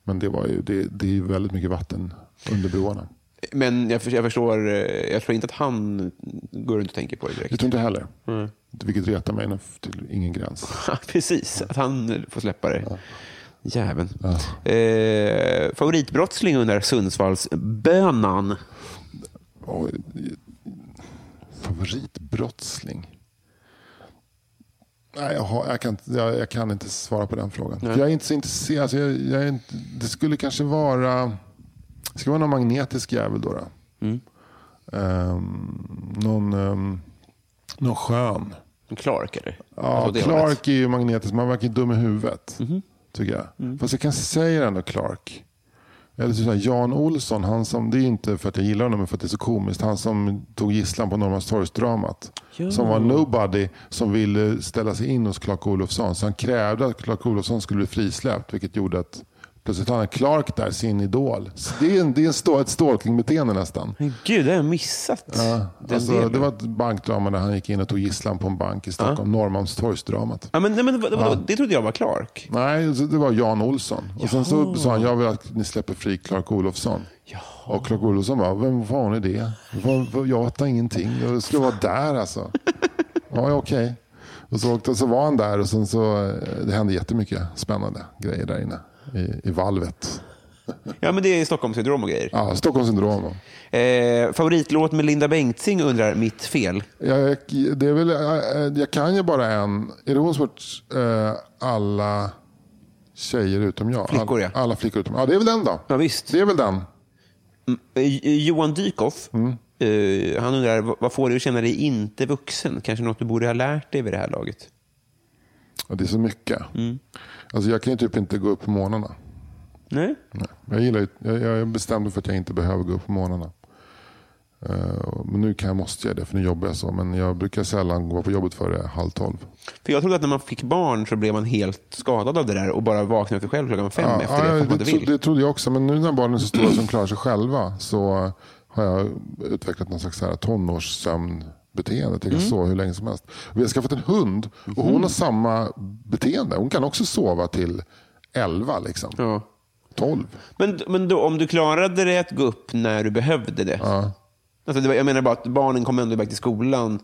Men det, var ju, det, det är väldigt mycket vatten under broarna. Men jag, jag förstår, eh, jag tror inte att han går runt och tänker på det Jag direkt. tror inte heller. Vilket retar mig till ingen gräns. Precis, att han får släppa det. Jäveln. Eh, favoritbrottsling under Sundsvallsbönan? Och, favoritbrottsling? Nej, jag, har, jag, kan, jag, jag kan inte svara på den frågan. Jag är inte så intresserad. Alltså jag, jag inte, det skulle kanske vara... Det ska vara någon magnetisk jävel då. då. Ehm, någon, um, någon skön. Clark, eller? Ja, Alltså. Clark är ju magnetisk. Man verkar dum i huvudet. Tycker jag. Fast jag kan säga ändå Clark. Eller så Jan Olsson, han som, det är inte för att jag gillar honom, men för att det är så komiskt. Han som tog gisslan på Norrmalmstorgsdramat. Som var nobody som ville ställa sig in hos Clark Olofsson. Så han krävde att Clark Olofsson skulle bli frisläppt. Vilket gjorde att plötsligt hade Clark där, sin idol. Så det är, en, det är en stå, ett stalkingbeteende nästan. Men gud, det har jag missat. Ja, alltså, det var ett bankdrama där han gick in och tog gisslan på en bank i Stockholm. Norrmalmstorgsdramat. Ja, men, nej, men, det, var- det trodde jag var Clark. Nej, det var Jan Olsson. Och sen så sa han, jag vill att ni släpper fri Clark Olofsson. Och Clark Olofsson bara, vem fan är det? Jag fattar ingenting. Jag ska vara där alltså. Ja, ja, okej. Och så, åkte, så var han där och sen så, eh, det hände jättemycket spännande grejer där inne. I, i valvet. Ja, men det är Stockholmssyndrom och grejer. Ja, Stockholmssyndrom. Eh, favoritlåt med Linda Bengtzing undrar mitt fel. Jag, det är väl, jag, jag kan ju bara en. Är det hon som eh, alla tjejer utom jag? Flickor, ja. All, Alla flickor utom Ja, det är väl den då. Ja, visst. Det är väl den. Eh, Johan Dykhoff, Mm. eh, han undrar vad- får dig att känna dig inte vuxen? Kanske något du borde ha lärt dig vid det här laget? Ja, det är så mycket. Alltså jag kan ju typ inte gå upp på morgnarna. Nej? Nej. Jag, gillar, ju- jag, jag är bestämd för att jag inte behöver gå upp på morgnarna. Eh, men nu kan jag, måste jag det, för nu jobbar jag så. Men jag brukar sällan gå på jobbet före halv tolv. För jag trodde att när man fick barn så blev man helt skadad av det där och bara vaknade efter själv klockan fem efter det, för att man det, inte tro, vill. det trodde jag också. Men nu när barnen är så stora som klarar sig själva så har jag utvecklat någon slags så tonårssömnbeteende. Jag kan Mm. sova hur länge som helst. Vi har skaffat en hund och hon har samma beteende. Hon kan också sova till elva, liksom. Ja. 12. Men, men då, om du klarade det att gå upp när du behövde det? Ja. Alltså, det var, jag menar bara att barnen kom ändå iväg till skolan.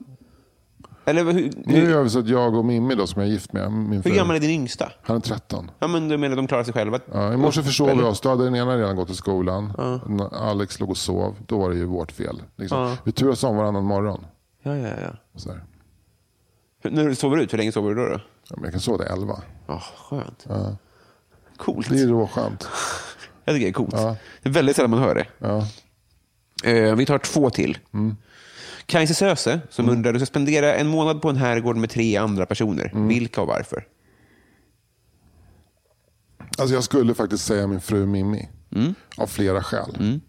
Eller hur, Nu hur, gör vi så att jag och Mimmi då, som jag är gift med, min hur gammal är din yngsta? han är 13. Ja, men du menar de klarar sig själva? Ja, I morse försov vi oss. Då hade den ena redan gått till skolan. När Alex låg och sov. Då var det ju vårt fel. Liksom. Ja. Vi turas om varannan morgon. Ja, ja, ja. Så här. Hur- När du sover ut, hur länge sover du då? då? Ja, men jag kan sova till 11. Oh, skönt. Coolt. Det är råskönt. Jag tycker det är coolt. Ja. Det är väldigt sällan man hör det. Ja. Eh, vi tar två till. Kajse Söse som undrar, du ska spendera en månad på en herrgård med tre andra personer. Vilka och varför? Alltså jag skulle faktiskt säga min fru Mimmi. Av flera skäl.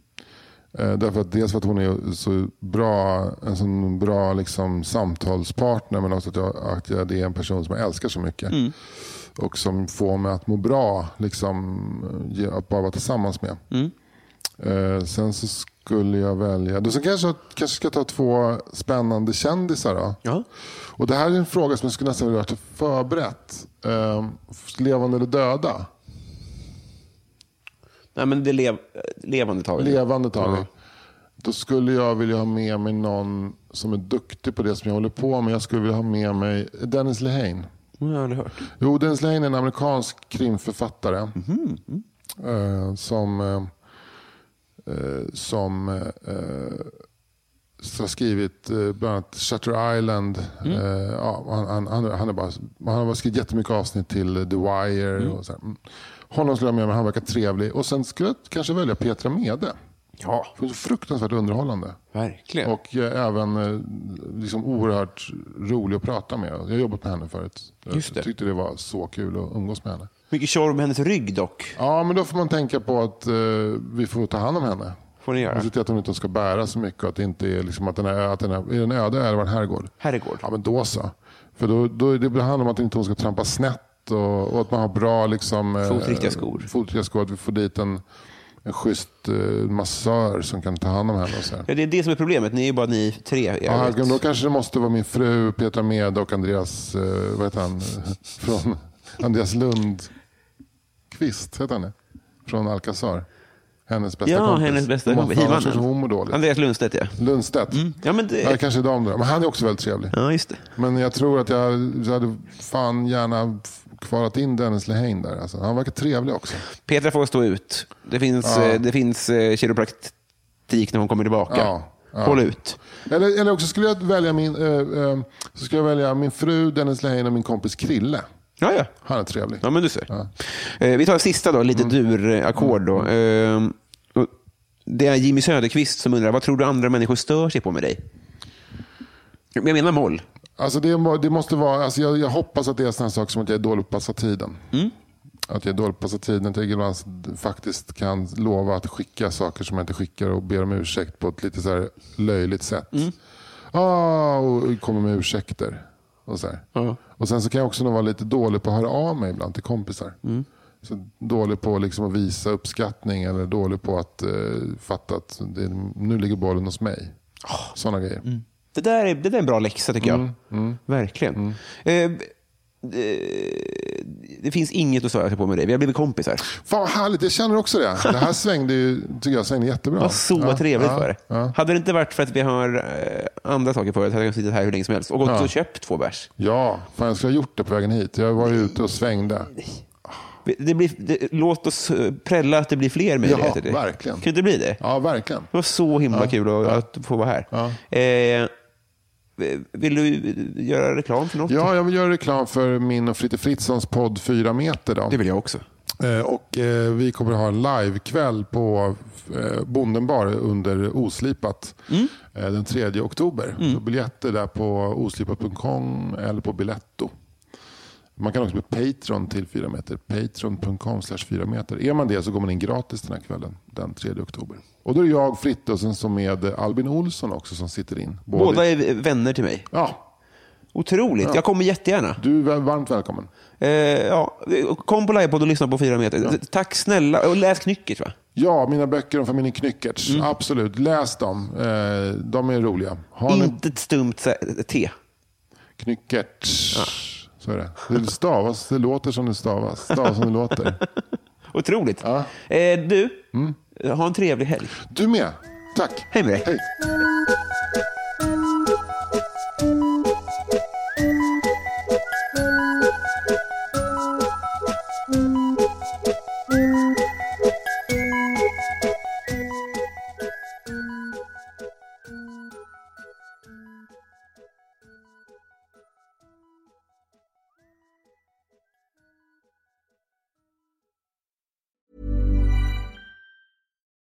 Eh, därför att dels för att hon är så bra, en sån bra liksom, samtalspartner men också att, jag, att jag, det är en person som jag älskar så mycket. Och som får mig att må bra, liksom, att bara vara tillsammans med. Eh, sen så skulle jag välja, då så kanske kanske ska ta två spännande kändisar då. Ja. Och det här är en fråga som jag skulle nästan vilja ha förberett. Eh, levande eller döda? Nej, men det lev, levande tar vi. Levande tar vi. Ja. Då skulle jag vilja ha med mig någon som är duktig på det som jag håller på med. Jag skulle vilja ha med mig Dennis Lehane. Jag har hört. Jo, Dennis Lehane är en amerikansk krimförfattare. Mhm. Eh, som eh, eh, som har skrivit bland annat Shutter Island. Mm. Eh, ja, han, han, han, han, är bara, han har bara skrivit jättemycket avsnitt till The Wire. Mm. Och så här. Honom skulle jag med mig, han verkar trevlig. Och sen skulle jag kanske välja Petra Mede. Ja, För så fruktansvärt underhållande. verkligen. Och eh, även eh, liksom oerhört rolig att prata med. Jag har jobbat med henne förut. Just det. Jag tyckte det var så kul att umgås med henne. Mycket tjorv med hennes rygg dock. Ja, men då får man tänka på att eh, vi får ta hand om henne. Får ni göra. Och se till att hon inte ska bära så mycket. Att det inte är, liksom, att den är, att den är, är den öde eller var en herrgård? Herrgård. Ja, men då så. För då, då det handlar om att inte hon ska trampa snett. Och, och att man har bra liksom, eh, Fotriktiga skor. Fotriktiga skor. Att vi får dit en, en schysst eh, massör som kan ta hand om henne. Och så här. Ja, det är det som är problemet. Ni är ju bara ni tre. Ja, då kanske det måste vara min fru Petra Med och Andreas, eh, vad heter han, från Andreas Lundqvist, heter han det? Från Alcazar. Hennes bästa Ja, kompis. hennes bästa kompis. Fan, annars dåligt. Andreas Lundstedt, ja. Lundstedt. Ja, men det... Ja, kanske de då. Men han är också väldigt trevlig. Ja, just det. Men jag tror att jag, jag hade fan gärna kvalat in Dennis Lehane där. Alltså, han verkar trevlig också. Petra får stå ut. Det finns, Ja. eh, det finns eh, kiropraktik när hon kommer tillbaka. Ja, ja. Håll ut. Eller, eller också skulle jag välja min, eh, så skulle jag välja min fru Dennis Lehane och min kompis Krille. Ja, ja. Han är trevlig. Ja, men du ser. Eh, vi tar sista då, lite dur-ackord. Då. Eh, det är Jimmy Söderqvist som undrar, vad tror du andra människor stör sig på med dig? Jag menar moll. Alltså det, det måste vara, alltså jag, jag hoppas att det är sådana saker som att jag är dålig på att passa tiden. Att jag är dålig på att passa tiden. Att jag ibland faktiskt kan lova att skicka saker som jag inte skickar och ber om ursäkt på ett lite så här löjligt sätt. Ah, och kommer med ursäkter. Och, så. Ja. och sen så kan jag också nog vara lite dålig på att höra av mig ibland till kompisar. Så dålig på liksom att visa uppskattning eller dålig på att eh, fatta att det, nu ligger bollen hos mig. Sådana grejer. Det där är, det där är en bra läxa tycker jag. Verkligen. Eh, eh, det finns inget att störa sig på med dig. Vi har blivit kompisar. Fan vad härligt, jag känner också det. Det här svängde ju, tycker jag svängde jättebra. Det var så Ja, trevligt ja, för. Ja. Hade det inte varit för att vi har eh, andra saker för oss hade jag suttit här hur länge som helst och gått Ja. och köpt två bärs. ja, fan jag skulle ha gjort det på vägen hit. Jag var ju ute och svängde. Det blir, det, låt oss eh, prälla att det blir fler möjligheter. Ja, verkligen. Kan det bli det? Ja, verkligen. Det var så himla kul att, att få vara här. Ja. Eh, vill du göra reklam för något? Ja, jag vill göra reklam för min och Fritte Fritzons podd 4 meter. Då. Det vill jag också. Eh, Och eh, vi kommer att ha en livekväll på eh, Bondenbar under Oslipat Mm. eh, den 3 oktober. Så biljetter där på oslipat.com eller på Biletto. Man kan också bli Patreon till 4 meter. Patreon.com slash 4 meter. Är man det så går man in gratis den här kvällen den 3 oktober. Och då är det jag, Fritte och sen så med Albin Olsson också som sitter in. Både- Båda är vänner till mig. Ja, Otroligt. Jag kommer jättegärna. du är varmt välkommen. Eh, ja, kom på livepodd och lyssna på fyra meter. Tack snälla. Och läs Knyckert va? Ja, mina böcker om familjen Knyckertz. Mm. Absolut, läs dem. Eh, de är roliga. Har ni Inte ett stumt sä- T. Knyckertz? Så är det. Det stavas, det låter som det stavas. Stavas som det låter. Otroligt. Ja. Eh, du, ha en trevlig helg. Du med. Tack. Hej med dig. Hej.